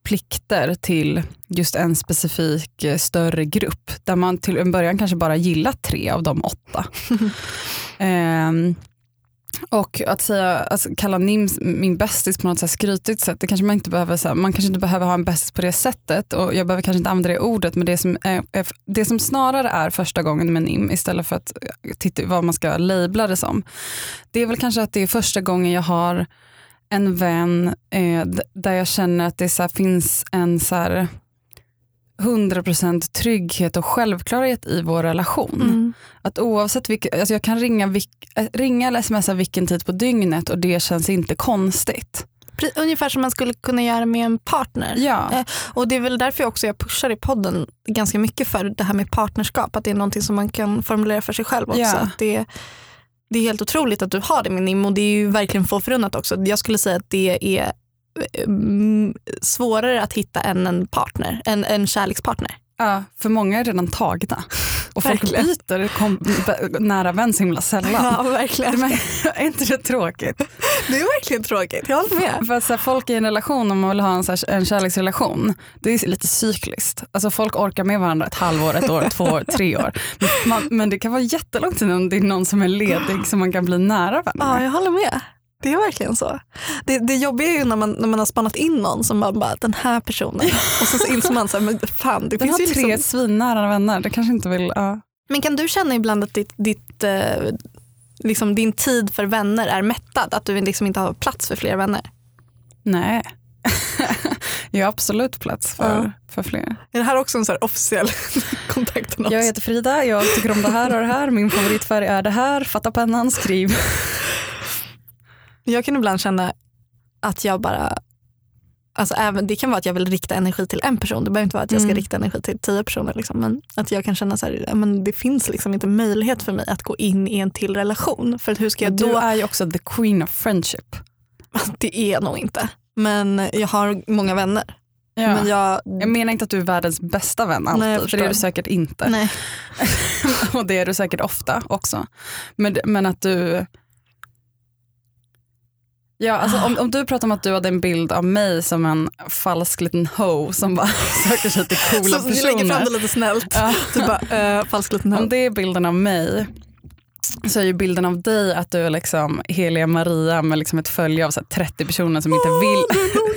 [SPEAKER 1] plikter till just en specifik eh, större grupp där man till en början kanske bara gillar tre av de åtta. (laughs) Ehm, och att säga, alltså, kalla Nim min bästis på något så här skrytigt sätt, det kanske man inte behöver, så här, man kanske inte behöver ha en bästis på det sättet och jag behöver kanske inte använda det ordet men det som, är, är, det som snarare är första gången med Nim istället för att eh, titta vad man ska labla det som, det är väl kanske att det är första gången jag har en vän eh, där jag känner att det så här, finns en så här 100% trygghet och självklarhet i vår relation.
[SPEAKER 2] Mm.
[SPEAKER 1] Att oavsett vilket, alltså jag kan ringa, vilk, eh, ringa eller smsa vilken tid på dygnet och det känns inte konstigt.
[SPEAKER 2] Ungefär som man skulle kunna göra med en partner.
[SPEAKER 1] Ja,
[SPEAKER 2] Eh, Och det är väl därför också jag pushar i podden ganska mycket för det här med partnerskap. Att det är någonting som man kan formulera för sig själv också.
[SPEAKER 1] Ja.
[SPEAKER 2] Att det, det är helt otroligt att du har det med Nim och det är ju verkligen få förunnat också. Jag skulle säga att det är eh, mm, svårare att hitta än en partner, en, en kärlekspartner
[SPEAKER 1] ja, för många är redan tagna. Och folk
[SPEAKER 2] Verkligen.
[SPEAKER 1] byter kom, nära vän så himla sällan.
[SPEAKER 2] Ja, verkligen.
[SPEAKER 1] Men, (laughs) är inte det tråkigt?
[SPEAKER 2] Det är verkligen tråkigt, jag håller med.
[SPEAKER 1] För att så här, folk i en relation, om man vill ha en, så här, en kärleksrelation, det är lite cykliskt. Alltså folk orkar med varandra ett halvår, ett år, två år, tre år. Men, man, men det kan vara jättelång tid om det är någon som är ledig som man kan bli nära vän
[SPEAKER 2] Ja,
[SPEAKER 1] med.
[SPEAKER 2] jag håller med. Det är verkligen så. Det, det jobbiga är ju när man, när man har spannat in någon som bara, bara den här personen (laughs) och så, så inser man så här, men fan det
[SPEAKER 1] Den
[SPEAKER 2] finns ju
[SPEAKER 1] tre
[SPEAKER 2] liksom...
[SPEAKER 1] svinnära vänner, det kanske inte vill... Ja.
[SPEAKER 2] Men kan du känna ibland att ditt, ditt, eh, liksom din tid för vänner är mättad? Att du liksom inte har plats för fler vänner?
[SPEAKER 1] Nej. (laughs) jag har absolut plats för,
[SPEAKER 2] Ja.
[SPEAKER 1] för fler.
[SPEAKER 2] Är det här också en så officiell (laughs) kontakt?
[SPEAKER 1] Jag heter Frida, jag tycker om det här och det här, min favoritfärg är det här, fatta pennan, skriv.
[SPEAKER 2] Jag kan ibland känna att jag bara Alltså även, det kan vara att jag vill rikta energi till en person. Det behöver inte vara att jag ska
[SPEAKER 1] Mm.
[SPEAKER 2] rikta energi till tio personer. Liksom. Men att jag kan känna så här, ja, men det finns liksom inte möjlighet för mig att gå in i en till relation. För att hur ska jag
[SPEAKER 1] Du
[SPEAKER 2] då?
[SPEAKER 1] är ju också the queen of friendship. (laughs)
[SPEAKER 2] Det är nog inte. Men jag har många vänner.
[SPEAKER 1] Ja.
[SPEAKER 2] Men jag,
[SPEAKER 1] Jag menar inte att du är världens bästa vän alltid,
[SPEAKER 2] Nej, jag
[SPEAKER 1] för det är du säkert inte.
[SPEAKER 2] nej. (laughs)
[SPEAKER 1] och det är du säkert ofta också. Men, men att du... Ja, alltså, om, (gasps) om du pratar om att du hade en bild av mig som en falsk liten ho som bara (laughs) söker sig till coola
[SPEAKER 2] Så vi lägger fram
[SPEAKER 1] personer.
[SPEAKER 2] det lite snällt.
[SPEAKER 1] Ja.
[SPEAKER 2] Du bara, uh, falsk liten
[SPEAKER 1] Om
[SPEAKER 2] hög.
[SPEAKER 1] det är bilden av mig så är ju bilden av dig att du är liksom heliga Maria med liksom ett följe av så här 30 personer som inte, vill,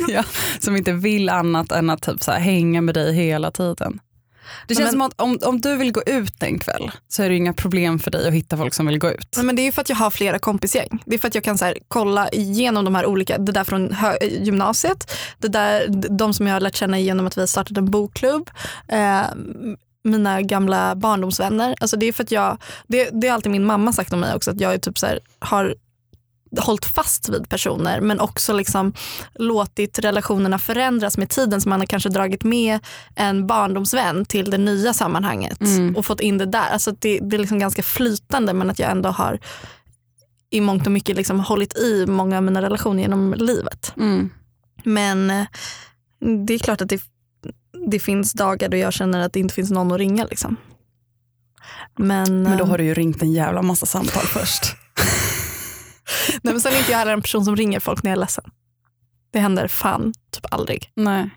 [SPEAKER 1] (laughs) ja, som inte vill annat än att typ så hänga med dig hela tiden. Det känns
[SPEAKER 2] men-
[SPEAKER 1] som att om, om du vill gå ut en kväll så är det inga problem för dig att hitta folk som vill gå ut.
[SPEAKER 2] Men det är ju för att jag har flera kompisgäng. Det är för att jag kan så här, kolla igenom de här olika, det där från gymnasiet, det där, de som jag har lärt känna genom att vi har startat en bokklubb, eh, mina gamla barndomsvänner. Alltså det är för att jag, det, det har alltid min mamma sagt om mig också, att jag är typ så här, har hållit fast vid personer men också liksom låtit relationerna förändras med tiden så man har kanske dragit med en barndomsvän till det nya sammanhanget
[SPEAKER 1] Mm.
[SPEAKER 2] och fått in det där. Alltså det, det är liksom ganska flytande men att jag ändå har i mångt och mycket liksom hållit i många av mina relationer genom livet.
[SPEAKER 1] Mm.
[SPEAKER 2] Men eh, det är klart att det, det finns dagar då jag känner att det inte finns någon att ringa. Liksom. Men,
[SPEAKER 1] Men då
[SPEAKER 2] eh,
[SPEAKER 1] har du ju ringt en jävla massa samtal först. (laughs)
[SPEAKER 2] nej, men sen är inte jag heller en person som ringer folk när jag är ledsen. Det händer fan typ aldrig.
[SPEAKER 1] Nej.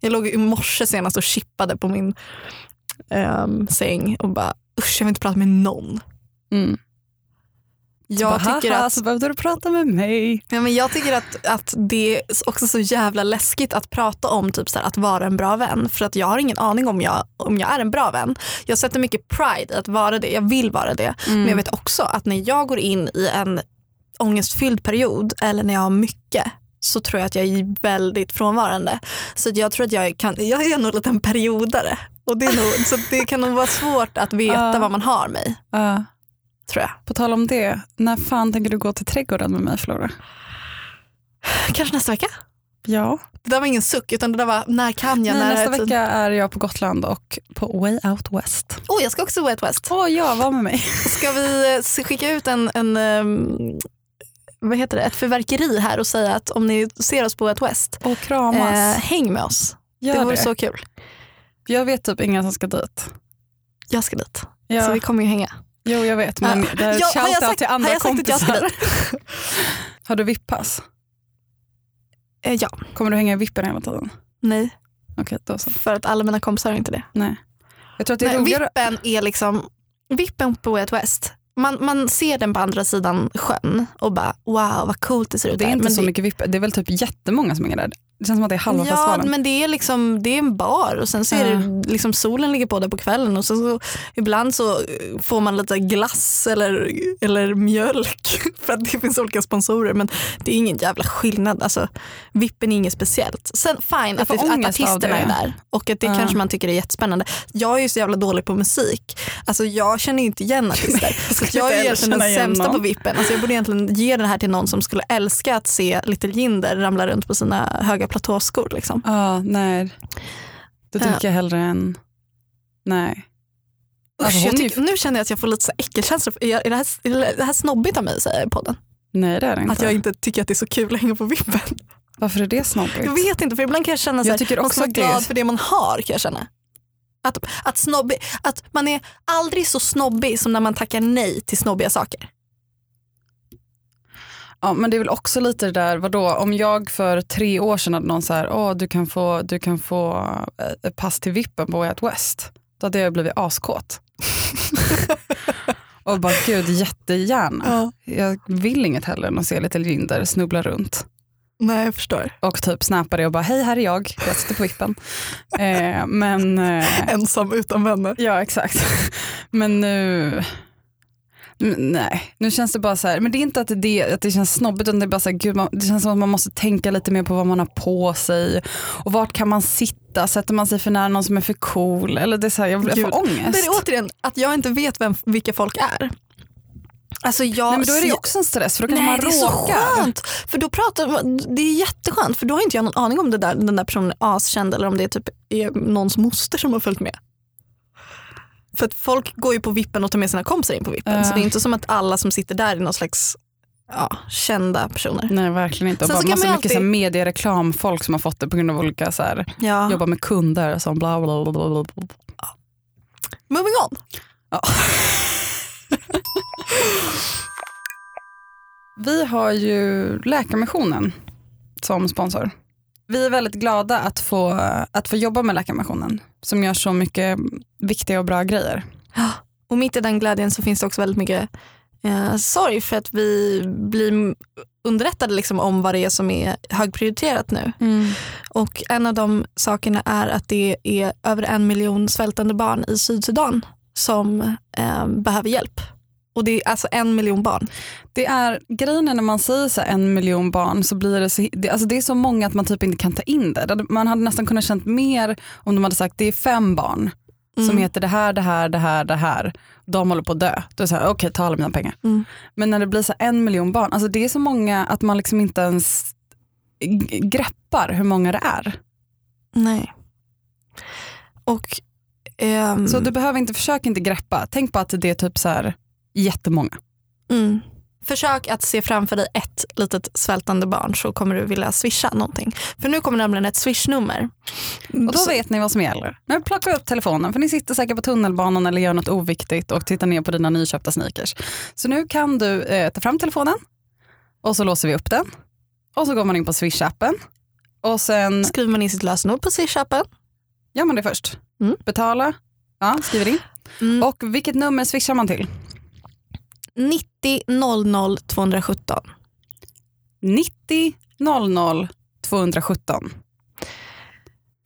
[SPEAKER 2] Jag låg i morse senast och chippade på min ehm, säng och bara usch jag vill inte prata med någon.
[SPEAKER 1] Mm.
[SPEAKER 2] Jag
[SPEAKER 1] Bara,
[SPEAKER 2] tycker
[SPEAKER 1] "Haha,
[SPEAKER 2] att
[SPEAKER 1] Så behövde du prata med mig.
[SPEAKER 2] Ja, men jag tycker att, att det är också så jävla läskigt att prata om typ så här, att vara en bra vän. För att jag har ingen aning om jag, om jag är en bra vän. Jag sätter mycket pride i att vara det. Jag vill vara det.
[SPEAKER 1] Mm.
[SPEAKER 2] Men jag vet också att när jag går in i en ångestfylld period eller när jag har mycket så tror jag att jag är väldigt frånvarande. Så jag tror att jag kan, jag är nog en periodare. Och det, är nog, så det kan nog vara svårt att veta
[SPEAKER 1] Ja.
[SPEAKER 2] vad man har mig,
[SPEAKER 1] Ja.
[SPEAKER 2] tror jag.
[SPEAKER 1] på tal om det, när fan tänker du gå till trädgården med mig Flora?
[SPEAKER 2] Kanske nästa vecka?
[SPEAKER 1] Ja.
[SPEAKER 2] Det där var ingen suck utan det där var när kan jag?
[SPEAKER 1] Nej,
[SPEAKER 2] när
[SPEAKER 1] nästa vecka är jag på Gotland och på Way Out West.
[SPEAKER 2] Oh, jag ska också Way Out West.
[SPEAKER 1] Åh ja, var med mig.
[SPEAKER 2] Ska vi eh, skicka ut en, en ehm, vad heter det, ett förverkeri här och säga att om ni ser oss på Out West,
[SPEAKER 1] Och kramas.
[SPEAKER 2] eh, häng med oss.
[SPEAKER 1] Gör
[SPEAKER 2] det vore
[SPEAKER 1] det.
[SPEAKER 2] så kul.
[SPEAKER 1] Jag vet typ inga som ska dit.
[SPEAKER 2] Jag ska dit,
[SPEAKER 1] Ja.
[SPEAKER 2] så vi kommer ju hänga.
[SPEAKER 1] Jo jag vet men
[SPEAKER 2] Ja.
[SPEAKER 1] det är
[SPEAKER 2] Ja,
[SPEAKER 1] ett shoutout
[SPEAKER 2] sagt-
[SPEAKER 1] till andra
[SPEAKER 2] har
[SPEAKER 1] kompisar. (laughs) Har du vippass?
[SPEAKER 2] Eh, ja,
[SPEAKER 1] Kommer du hänga i vippen hela tiden?
[SPEAKER 2] nej,
[SPEAKER 1] Okej, då så.
[SPEAKER 2] för att alla mina kompisar har inte det.
[SPEAKER 1] Nej. Jag tror att det är
[SPEAKER 2] Nej,
[SPEAKER 1] roligare.
[SPEAKER 2] vippen är liksom, vippen på Way West, man, man ser den på andra sidan sjön och bara wow vad coolt det ser ut
[SPEAKER 1] Det är
[SPEAKER 2] där.
[SPEAKER 1] inte
[SPEAKER 2] Men
[SPEAKER 1] så mycket vipp. Det är väl typ jättemånga som hänger där. Det känns som att det är halva
[SPEAKER 2] Ja,
[SPEAKER 1] festivalen.
[SPEAKER 2] men det är, liksom, det är en bar och sen så är
[SPEAKER 1] Ja.
[SPEAKER 2] det liksom solen ligger på där på kvällen och så, så ibland så eh, får man lite glass eller, eller mjölk (laughs) för att det finns olika sponsorer men det är ingen jävla skillnad. Alltså, vippen är inget speciellt. Sen fine att, det, att artisterna
[SPEAKER 1] det.
[SPEAKER 2] är där och att det
[SPEAKER 1] Ja.
[SPEAKER 2] kanske man tycker är jättespännande. Jag är ju så jävla dålig på musik. Alltså, jag känner inte igen (laughs) artister. så att jag är egentligen den sämsta på vippen. Alltså, jag borde egentligen ge den här till någon som skulle älska att se Little Jinder ramla runt på sina höga platåskor. Liksom.
[SPEAKER 1] Ja, nej. Då tycker
[SPEAKER 2] Ja.
[SPEAKER 1] jag hellre än... Nej. Alltså,
[SPEAKER 2] Usch, tycker, nu känner jag att jag får lite så äckelkänslor. Är, är, det här, är det här snobbigt av mig att säga i podden?
[SPEAKER 1] Nej det är det inte.
[SPEAKER 2] Att jag inte tycker att det är så kul att hänga på vippen.
[SPEAKER 1] Varför är det snobbigt?
[SPEAKER 2] Jag vet inte, för ibland kan jag känna så
[SPEAKER 1] Jag tycker
[SPEAKER 2] man
[SPEAKER 1] också
[SPEAKER 2] ska vara glad för det man har kan jag känna. Att, att, snobbig, att man är aldrig så snobbig som när man tackar nej till snobbiga saker.
[SPEAKER 1] Ja, men det är väl också lite det där, vadå, om jag för tre år sedan hade någon så här, åh du kan få, du kan få eh, pass till vippen på Way Out West. Då hade jag blivit askåt. (laughs) och bara gud jättegärna. Jag vill inget hellre än att se lite Linder snubbla runt.
[SPEAKER 2] Nej jag förstår.
[SPEAKER 1] Och typ snappa det och bara hej här är jag, jag sitter på vippen. eh, men eh, (laughs)
[SPEAKER 2] Ensam utan vänner.
[SPEAKER 1] Ja exakt. Men nu, nej, nu känns det bara så här, men det är inte att det, att det känns snobbigt utan det är bara så här, gud, man, det känns som att man måste tänka lite mer på vad man har på sig och vart kan man sitta, sätter man sig för nära någon som är för cool eller det är så här, jag, jag får ångest.
[SPEAKER 2] Det är återigen att jag inte vet vem, vilka folk är. Alltså jag
[SPEAKER 1] nej, men då är det ju också en stress för då kanske
[SPEAKER 2] Nej
[SPEAKER 1] man
[SPEAKER 2] det är så skönt. För då pratar det är jätteskönt för då har inte jag någon aning om det där, den där personen är askänd eller om det är typ är någons moster som har följt med. För att folk går ju på vippen och tar med sina kompisar in på vippen.
[SPEAKER 1] Ja.
[SPEAKER 2] Så det är inte som att alla som sitter där är någon slags ja, kända personer.
[SPEAKER 1] Nej verkligen inte. Och
[SPEAKER 2] Sen
[SPEAKER 1] bara
[SPEAKER 2] så
[SPEAKER 1] massa mycket så här
[SPEAKER 2] alltid-
[SPEAKER 1] mediereklam, folk som har fått det på grund av olika så här,
[SPEAKER 2] Ja.
[SPEAKER 1] jobba med kunder som bla bla bla bla. bla.
[SPEAKER 2] Moving on.
[SPEAKER 1] Ja. (laughs) Vi har ju Läkarmissionen som sponsor. Vi är väldigt glada att få, att få jobba med Läkarmissionen som gör så mycket viktiga och bra grejer.
[SPEAKER 2] Och mitt i den glädjen så finns det också väldigt mycket eh, sorg för att vi blir underrättade liksom om vad det är som är högprioriterat nu. Och en av de sakerna är att det är över en miljon svältande barn i Sydsudan som eh, behöver hjälp. Och det är alltså en miljon barn.
[SPEAKER 1] Det är grejen är när man säger så här en miljon barn så blir det så, det, alltså det är så många att man typ inte kan ta in det. Man hade nästan kunnat känt mer om de hade sagt det är fem barn som
[SPEAKER 2] Mm.
[SPEAKER 1] heter det här, det här, det här, det här. De håller på att dö. Då är det okej ta alla mina pengar.
[SPEAKER 2] Mm.
[SPEAKER 1] Men när det blir så här en miljon barn, alltså det är så många att man liksom inte ens greppar hur många det är.
[SPEAKER 2] Nej. Och ehm,
[SPEAKER 1] Så du behöver inte, försök inte greppa. Tänk på att det är typ så här jättemånga.
[SPEAKER 2] mm. Försök att se framför dig ett litet svältande barn så kommer du vilja swisha någonting. För nu kommer nämligen ett swishnummer.
[SPEAKER 1] Och då vet ni vad som gäller. Nu plockar upp telefonen för ni sitter säkert på tunnelbanan eller gör något oviktigt och tittar ner på dina nyköpta sneakers. Så nu kan du eh, ta fram telefonen och så låser vi upp den. Och så går man in på Swish-appen. Och sen
[SPEAKER 2] skriver man in sitt lösenord på swishappen.
[SPEAKER 1] gör man det först.
[SPEAKER 2] Mm.
[SPEAKER 1] Betala, ja, skriver in.
[SPEAKER 2] Mm.
[SPEAKER 1] Och vilket nummer swishar man till?
[SPEAKER 2] 90 00 217.
[SPEAKER 1] 90 00 217.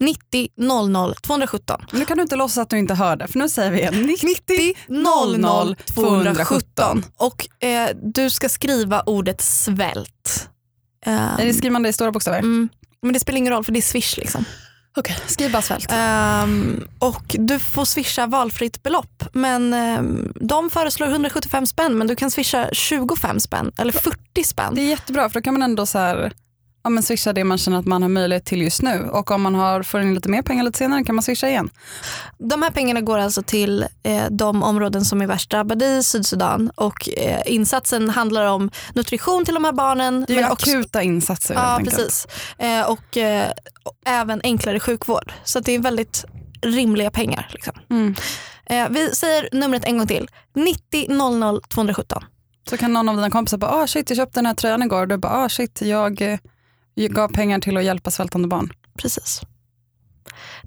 [SPEAKER 2] 90 00 217.
[SPEAKER 1] Nu kan du inte låtsas att du inte hörde för nu säger vi igen 90
[SPEAKER 2] 00 217.
[SPEAKER 1] 217.
[SPEAKER 2] Och eh, du ska skriva ordet svält. Eh,
[SPEAKER 1] Eller skriver man det i stora bokstäver?
[SPEAKER 2] mm, men det spelar ingen roll för det är swish liksom.
[SPEAKER 1] Okej, skriv bara svält.
[SPEAKER 2] Ehm, och du får swisha valfritt belopp. Men ehm, de föreslår 175 spänn men du kan swisha 25 spänn eller 40 spänn.
[SPEAKER 1] Det är jättebra för då kan man ändå så här, ja, men swisha det man känner att man har möjlighet till just nu. Och om man har, får in lite mer pengar lite senare kan man swisha igen.
[SPEAKER 2] De här pengarna går alltså till eh, de områden som är värst drabbade i Sydsudan och eh, insatsen handlar om nutrition till de här barnen.
[SPEAKER 1] Det är
[SPEAKER 2] men också-
[SPEAKER 1] akuta insatser
[SPEAKER 2] Ja precis. Eh, och, eh, även enklare sjukvård. Så det är väldigt rimliga pengar. Liksom.
[SPEAKER 1] Mm.
[SPEAKER 2] Eh, vi säger numret en gång till. 90 00 217.
[SPEAKER 1] Så kan någon av dina kompisar bara, ah shit jag köpte den här tröjan igår. Och du bara, ah shit jag, eh, jag gav pengar till att hjälpa svältande barn.
[SPEAKER 2] Precis.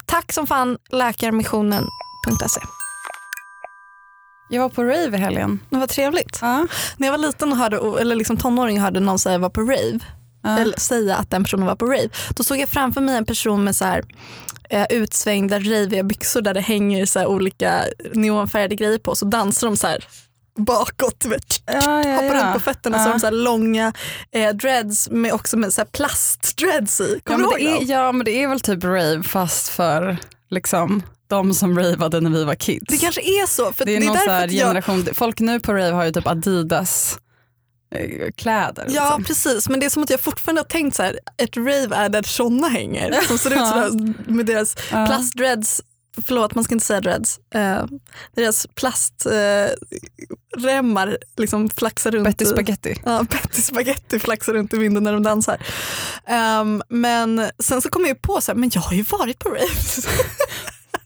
[SPEAKER 2] Tack som fan läkarmissionen.se.
[SPEAKER 1] Jag var på rave i helgen.
[SPEAKER 2] Det var trevligt.
[SPEAKER 1] Ja.
[SPEAKER 2] När jag var liten och hörde, eller liksom tonåring och hörde någon säga var på rave,
[SPEAKER 1] Ja.
[SPEAKER 2] eller säga att den personen var på rave, då såg jag framför mig en person med så här, eh, utsvängda raviga byxor där det hänger så olika neonfärgade grejer på så dansar de så här bakåt, vet.
[SPEAKER 1] Ja, ja,
[SPEAKER 2] hoppar
[SPEAKER 1] ja.
[SPEAKER 2] runt på fötterna så
[SPEAKER 1] Ja.
[SPEAKER 2] har de så långa eh, dreads med också med så plastdreads i.
[SPEAKER 1] Ja
[SPEAKER 2] Kommer
[SPEAKER 1] men,
[SPEAKER 2] du
[SPEAKER 1] det
[SPEAKER 2] ihåg
[SPEAKER 1] är,
[SPEAKER 2] dem?
[SPEAKER 1] ja men det är väl typ rave fast för liksom, de som ravade när vi var kids.
[SPEAKER 2] Det kanske är så. För
[SPEAKER 1] det är
[SPEAKER 2] det är
[SPEAKER 1] någon så
[SPEAKER 2] därför att jag,
[SPEAKER 1] generation, folk nu på rave har ju typ Adidas eh, kläder.
[SPEAKER 2] Ja
[SPEAKER 1] liksom.
[SPEAKER 2] precis men det är som att jag fortfarande har tänkt så här, ett rave är där sådana hänger. Som ser ut sådär (laughs) med deras
[SPEAKER 1] Ja.
[SPEAKER 2] plastdreads, förlåt man ska inte säga dreads, eh, deras plastremmar eh, liksom flaxar runt.
[SPEAKER 1] Betty Spaghetti.
[SPEAKER 2] Ja, (laughs) Betty Spaghetti flaxar runt i vinden när de dansar. Ehm, men sen så kom jag ju på så här, men jag har ju varit på rave. (laughs)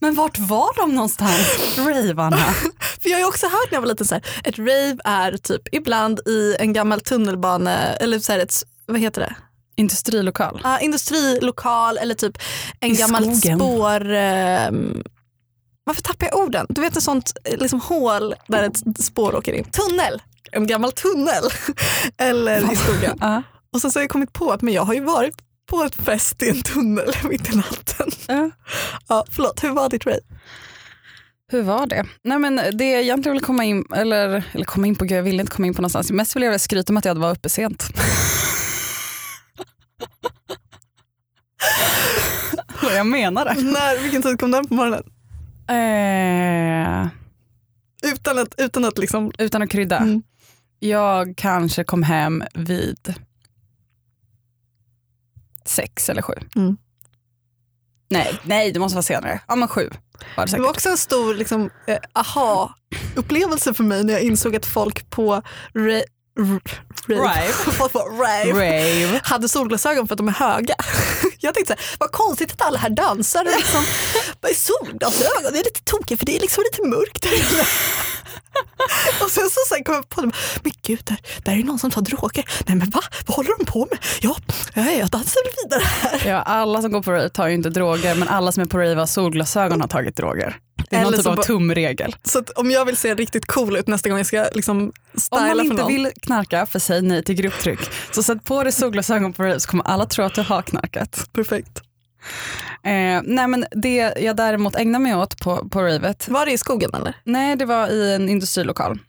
[SPEAKER 1] Men vart var de någonstans, ravarna? (laughs)
[SPEAKER 2] För jag har ju också hört när jag var liten så här, ett rave är typ ibland i en gammal tunnelbane eller så här ett, vad heter det?
[SPEAKER 1] Industrilokal.
[SPEAKER 2] Ja, industrilokal eller typ en
[SPEAKER 1] I
[SPEAKER 2] gammal
[SPEAKER 1] skogen.
[SPEAKER 2] spår... ehm, varför tappar jag orden? Du vet ett sånt eh, liksom, hål där ett spår åker in. Tunnel! En gammal tunnel. (laughs) eller i skogen.
[SPEAKER 1] Ja.
[SPEAKER 2] Och sen så har jag kommit på att men jag har ju varit på ett fest i en tunnel (laughs) mitt i natten.
[SPEAKER 1] Ja.
[SPEAKER 2] Ja, förlåt, hur var ditt rave?
[SPEAKER 1] Hur var det? Nej, men det jag egentligen vill komma in, eller, eller komma in på, gud jag ville inte komma in på någonstans. Mest vill jag skryta med att jag var uppe sent. (laughs) Och jag menar det.
[SPEAKER 2] När, vilken tid kom den på morgonen?
[SPEAKER 1] Eh,
[SPEAKER 2] Utan att, utan att liksom...
[SPEAKER 1] utan att krydda.
[SPEAKER 2] Mm.
[SPEAKER 1] Jag kanske kom hem vid sex eller sju.
[SPEAKER 2] Mm.
[SPEAKER 1] Nej, nej, det måste vara senare. Ja men sju var det
[SPEAKER 2] Det var
[SPEAKER 1] säkert.
[SPEAKER 2] också en stor liksom, eh, aha-upplevelse för mig när jag insåg att folk på rave, (laughs)
[SPEAKER 1] Rave.
[SPEAKER 2] rave, hade solglasögon för att de är höga. (laughs) Jag tänkte så här, vad konstigt att alla här dansar och liksom, (laughs) i solglasögon. Det är lite tokigt för det är liksom lite mörkt där inne. Och sen så sen kom jag på det, men gud, där, där är någon som tar droger. Nej men va? Vad håller de på med? Ja jag dansar vidare här.
[SPEAKER 1] Ja, alla som går på rave tar ju inte droger men alla som är på rave har solglasögon har tagit droger. Det är någon
[SPEAKER 2] Eller
[SPEAKER 1] typ
[SPEAKER 2] så
[SPEAKER 1] av tumregel.
[SPEAKER 2] Så om jag vill se riktigt cool ut nästa gång jag ska liksom
[SPEAKER 1] Om
[SPEAKER 2] styla
[SPEAKER 1] man
[SPEAKER 2] för
[SPEAKER 1] inte
[SPEAKER 2] någon.
[SPEAKER 1] vill knarka, för säg nej till grupptryck. Så sätt på dig solglasögon på rave så kommer alla tro att du har knarkat.
[SPEAKER 2] Perfekt.
[SPEAKER 1] Eh, nej men det jag däremot ägnar mig åt på, på ravet,
[SPEAKER 2] Var det i skogen eller?
[SPEAKER 1] nej det var i en industrilokal.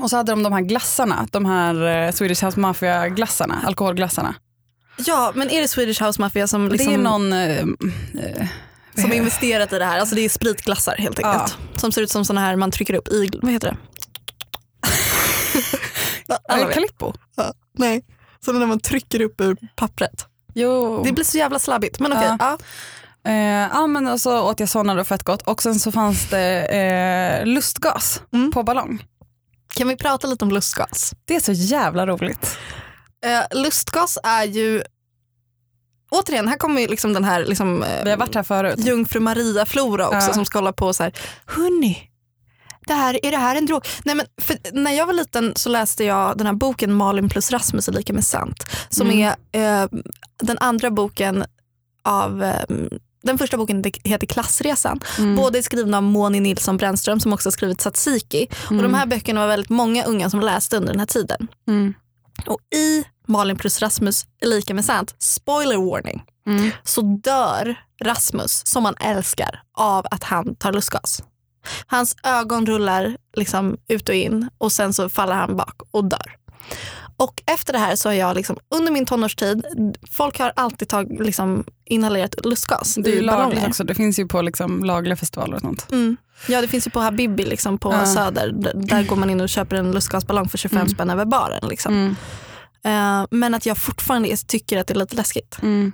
[SPEAKER 1] Och så hade de de här glassarna, de här eh, Swedish House Mafia glassarna, alkoholglassarna.
[SPEAKER 2] Ja, men är det Swedish House Mafia som, liksom,
[SPEAKER 1] det är någon, eh, eh,
[SPEAKER 2] som har investerat i det här? Alltså det är spritglassar helt enkelt. Som ser ut som såna här man trycker upp i, vad heter det? Ja, Alla
[SPEAKER 1] eh,
[SPEAKER 2] vet.
[SPEAKER 1] Calippo.
[SPEAKER 2] Ja, nej, sådana när man trycker upp ur pappret.
[SPEAKER 1] Jo.
[SPEAKER 2] Det blir så jävla slabbigt. Men okej,
[SPEAKER 1] Ja.
[SPEAKER 2] ja.
[SPEAKER 1] Eh, ja men och så åt jag sådana då fett gott och sen så fanns det eh, lustgas
[SPEAKER 2] Mm.
[SPEAKER 1] på ballong.
[SPEAKER 2] kan vi prata lite om lustgas?
[SPEAKER 1] Det är så jävla roligt.
[SPEAKER 2] Eh, lustgas är ju, återigen, här kommer ju liksom den här liksom, eh,
[SPEAKER 1] Vi har varit här förut.
[SPEAKER 2] Jungfru Maria-flora också
[SPEAKER 1] Ja.
[SPEAKER 2] som ska hålla på så här, hörni, det här, är det här en drog? Nej, men när jag var liten så läste jag den här boken Malin plus Rasmus är lika med sant. Som
[SPEAKER 1] Mm.
[SPEAKER 2] är eh, den andra boken av eh, den första boken heter Klassresan.
[SPEAKER 1] Mm.
[SPEAKER 2] Båda är skrivna av Moni Nilsson Brännström som också har skrivit Tsatsiki. Och de här böckerna var väldigt många unga som läste under den här tiden.
[SPEAKER 1] Mm.
[SPEAKER 2] Och i Malin plus Rasmus är lika med sant, spoiler warning,
[SPEAKER 1] Mm.
[SPEAKER 2] så dör Rasmus som han älskar av att han tar lustgas. Hans ögon rullar liksom ut och in och sen så faller han bak och dör. Och efter det här så har jag liksom, under min tonårstid, folk har alltid tagit, liksom, inhalerat lustgas
[SPEAKER 1] Det är ju lagligt också. Det finns ju på liksom lagliga festivaler och sånt.
[SPEAKER 2] Mm. Ja det finns ju på Habibi liksom, på
[SPEAKER 1] Ja.
[SPEAKER 2] Söder. Där går man in och köper en lustgasballong för 25
[SPEAKER 1] Mm.
[SPEAKER 2] spänn över baren. Liksom.
[SPEAKER 1] Mm.
[SPEAKER 2] Eh, men att jag fortfarande tycker att det är lite läskigt.
[SPEAKER 1] Mm.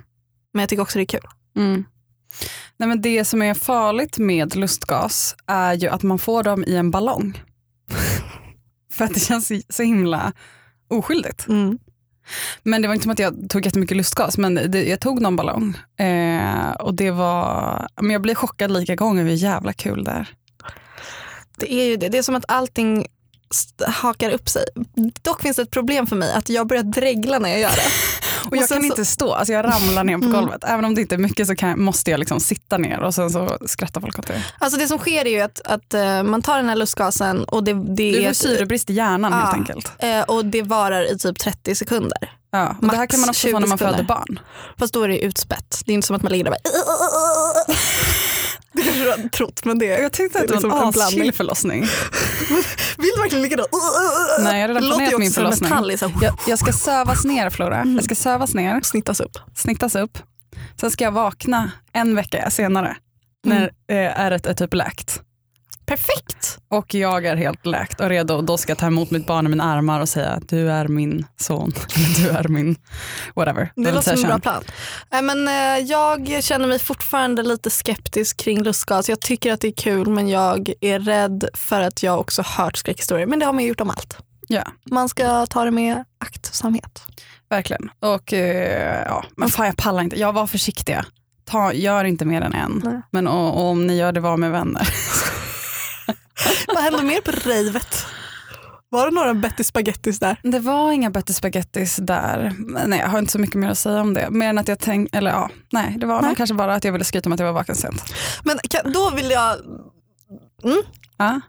[SPEAKER 2] Men jag tycker också det är kul.
[SPEAKER 1] Mm. Nej, men det som är farligt med lustgas är ju att man får dem i en ballong. (laughs) För att det känns så himla oskyldigt. Men det var inte som att jag tog jättemycket lustgas, men det, jag tog någon ballong. Eh, och det var, men jag blir chockad lika gånger hur jävla kul det är.
[SPEAKER 2] Det är ju det. Det är som att allting hakar upp sig. Dock finns det ett problem för mig att jag börjar dregla när jag gör det. (laughs)
[SPEAKER 1] Och jag
[SPEAKER 2] sen
[SPEAKER 1] kan
[SPEAKER 2] så-
[SPEAKER 1] inte stå, alltså jag ramlar ner på
[SPEAKER 2] Mm.
[SPEAKER 1] golvet. Även om det inte är mycket så kan, måste jag liksom sitta ner och sen så skrattar folk åt det.
[SPEAKER 2] Alltså det som sker är ju att, att eh, man tar den här lustgasen och det, det,
[SPEAKER 1] Det
[SPEAKER 2] är
[SPEAKER 1] är
[SPEAKER 2] ett-
[SPEAKER 1] syrebrist i hjärnan helt
[SPEAKER 2] Ja.
[SPEAKER 1] enkelt.
[SPEAKER 2] eh, och det varar i typ 30 sekunder.
[SPEAKER 1] Ja. Och det här
[SPEAKER 2] Max
[SPEAKER 1] kan man också
[SPEAKER 2] 20
[SPEAKER 1] få när man
[SPEAKER 2] sekunder.
[SPEAKER 1] föder barn.
[SPEAKER 2] Fast då är det utspätt. Det är inte som att man ligger där och bara... (laughs) Det kanske du har trott men det
[SPEAKER 1] Jag tyckte att det,
[SPEAKER 2] liksom
[SPEAKER 1] var en
[SPEAKER 2] en
[SPEAKER 1] aschill förlossning. (laughs)
[SPEAKER 2] Vill du verkligen ligga där?
[SPEAKER 1] Nej, jag har redan
[SPEAKER 2] Det
[SPEAKER 1] planerat min förlossning.
[SPEAKER 2] metall så här-
[SPEAKER 1] Jag, jag ska sövas ner Flora. Jag ska sövas ner,
[SPEAKER 2] snittas upp.
[SPEAKER 1] snittas upp. Sen ska jag vakna en vecka senare när eh, ärret är typ läkt.
[SPEAKER 2] Perfekt!
[SPEAKER 1] Och jag är helt läkt och redo då ska jag ta emot mitt barn i mina armar och säga du är min son. (laughs) Du är min whatever.
[SPEAKER 2] Det låter som en bra plan. Nej, men, eh, jag känner mig fortfarande lite skeptisk kring lustgas. Jag tycker att det är kul men jag är rädd för att jag också hört skräckhistorier. Men det har man gjort om allt.
[SPEAKER 1] Ja,
[SPEAKER 2] Man ska ta det med aktsamhet.
[SPEAKER 1] verkligen. Och eh, ja, men fan jag pallar inte. Jag var försiktiga. ta, gör inte mer än en.
[SPEAKER 2] Nej.
[SPEAKER 1] Men och, och om ni gör det, var med vänner. (laughs)
[SPEAKER 2] Vad hände mer på ravet? Var det några Betty Spaghettis där?
[SPEAKER 1] Det var inga Betty Spaghettis där. Nej, jag har inte så mycket mer att säga om det. Mer än att jag tänkte, eller ja, nej, det var
[SPEAKER 2] Nej.
[SPEAKER 1] kanske bara att jag ville skryta om att jag var vaken sent.
[SPEAKER 2] Men kan, då vill jag... Mm.
[SPEAKER 1] Ja.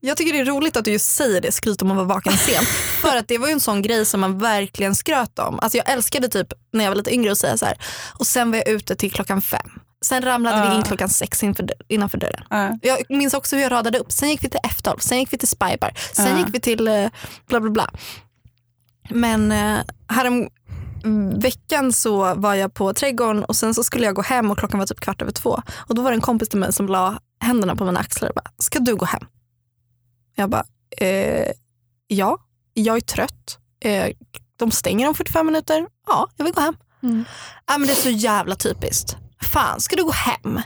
[SPEAKER 2] Jag tycker det är roligt att du just säger det, skryt om att vara vaken sent. (laughs) För att det var ju en sån grej som man verkligen skröt om. Alltså jag älskade typ när jag var lite yngre att säga så här. och sen var jag ute till klockan fem. Sen ramlade vi
[SPEAKER 1] Ja.
[SPEAKER 2] in klockan sex inför, innanför dörren.
[SPEAKER 1] Ja.
[SPEAKER 2] Jag minns också hur jag radade upp. Sen gick vi till F12, sen gick vi till Spybar, sen
[SPEAKER 1] Ja.
[SPEAKER 2] gick vi till eh, bla bla bla. Men eh, härom veckan så var jag på trädgården och sen så skulle jag gå hem och klockan var typ kvart över två. Och då var det en kompis till mig som la händerna på mina axlar och bara, ska du gå hem? Jag bara, eh, ja, jag är trött. Eh, de stänger om 45 minuter. Ja, jag vill gå hem.
[SPEAKER 1] Mm.
[SPEAKER 2] Ja, men det är så jävla typiskt. Fan, ska du gå hem?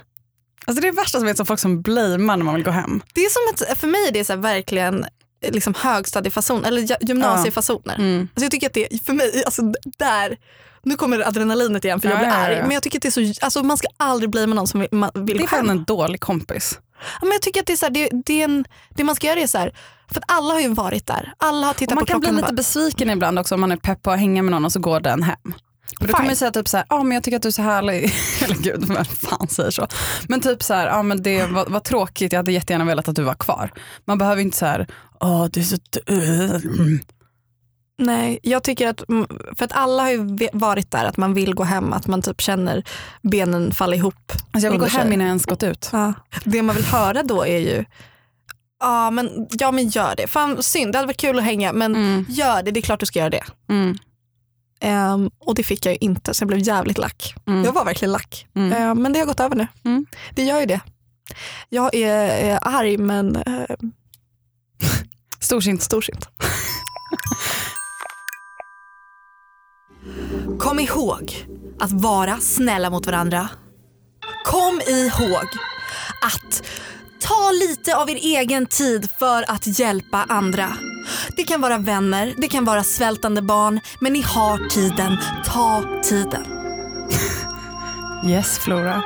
[SPEAKER 1] Alltså det är värsta som vet som folk som blamear när man vill gå hem.
[SPEAKER 2] Det är som att, för mig är det så verkligen eh, liksom högstadiefason eller gy- gymnasiefasoner.
[SPEAKER 1] Mm.
[SPEAKER 2] Alltså jag tycker att det, för mig, alltså där, nu kommer adrenalinet igen för jag
[SPEAKER 1] Ja,
[SPEAKER 2] blir
[SPEAKER 1] ja, ja,
[SPEAKER 2] arg.
[SPEAKER 1] ja.
[SPEAKER 2] Men jag tycker att det är så, alltså man ska aldrig bli med någon som vill, man vill
[SPEAKER 1] Det är fan en dålig kompis.
[SPEAKER 2] Ja, men jag tycker att det är så här, det, det, är en, det man ska göra är så här, för att alla har ju varit där. Alla har tittat
[SPEAKER 1] Och man
[SPEAKER 2] på
[SPEAKER 1] kan bli lite
[SPEAKER 2] bara,
[SPEAKER 1] besviken ibland också om man är pepp på att hänga med någon och så går den hem. Men då kan man ju säga typ så här, ah, men jag tycker att du är så härlig. (laughs) Eller gud, vem fan säger så? Men typ så här, ah, men det var, var tråkigt, jag hade jättegärna velat att du var kvar. Man behöver inte så här, åh du är så... Mm.
[SPEAKER 2] Nej, jag tycker att, för att alla har ju varit där, att man vill gå hem, att man typ känner benen falla ihop.
[SPEAKER 1] Alltså jag vill gå hem innan jag ens gått ut.
[SPEAKER 2] Ja. Det man vill höra då är ju, ja men, ja men gör det. Fan synd, det hade varit kul att hänga men
[SPEAKER 1] Mm.
[SPEAKER 2] gör det, det är klart du ska göra det.
[SPEAKER 1] Mm.
[SPEAKER 2] Ehm, och det fick jag ju inte så jag blev jävligt lack.
[SPEAKER 1] Mm.
[SPEAKER 2] Jag var verkligen lack.
[SPEAKER 1] Mm.
[SPEAKER 2] Ehm, men det har gått över nu.
[SPEAKER 1] Mm.
[SPEAKER 2] Det gör ju det. Jag är, är arg men eh, (laughs)
[SPEAKER 1] Storsint.
[SPEAKER 2] storsint. (laughs) Kom ihåg att vara snälla mot varandra. Kom ihåg att ta lite av er egen tid för att hjälpa andra. Det kan vara vänner, det kan vara svältande barn, men ni har tiden. Ta tiden. (laughs)
[SPEAKER 1] Yes Flora.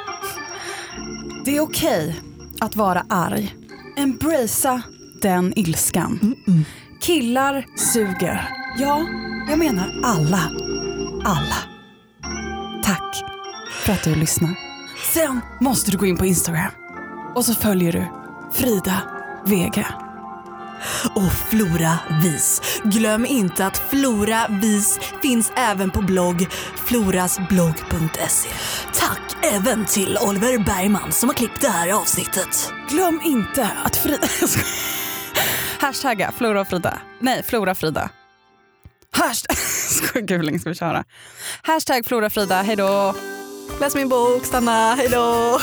[SPEAKER 1] Det är okej att vara arg. Embracea den ilskan. Killar suger. Ja, jag menar alla. Alla. Tack för att du lyssnar. Sen måste du gå in på Instagram och så följer du Frida Vega.
[SPEAKER 2] Och Flora Vis. Glöm inte att Flora Vis finns även på blogg florasblogg.se. Tack även till Oliver Bergman som har klippt det här avsnittet.
[SPEAKER 1] Glöm inte att Frida... (laughs) Hashtagga Flora och Frida. Nej, Flora Frida. Hashtag... (laughs) Skojar, Gud, hur länge ska vi köra? Hashtag Flora Frida, hej då.
[SPEAKER 2] Läs min bok, stanna, hejdå.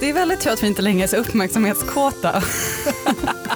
[SPEAKER 1] Det är väldigt tur att vi inte längre är så uppmärksamhetskåta. (laughs)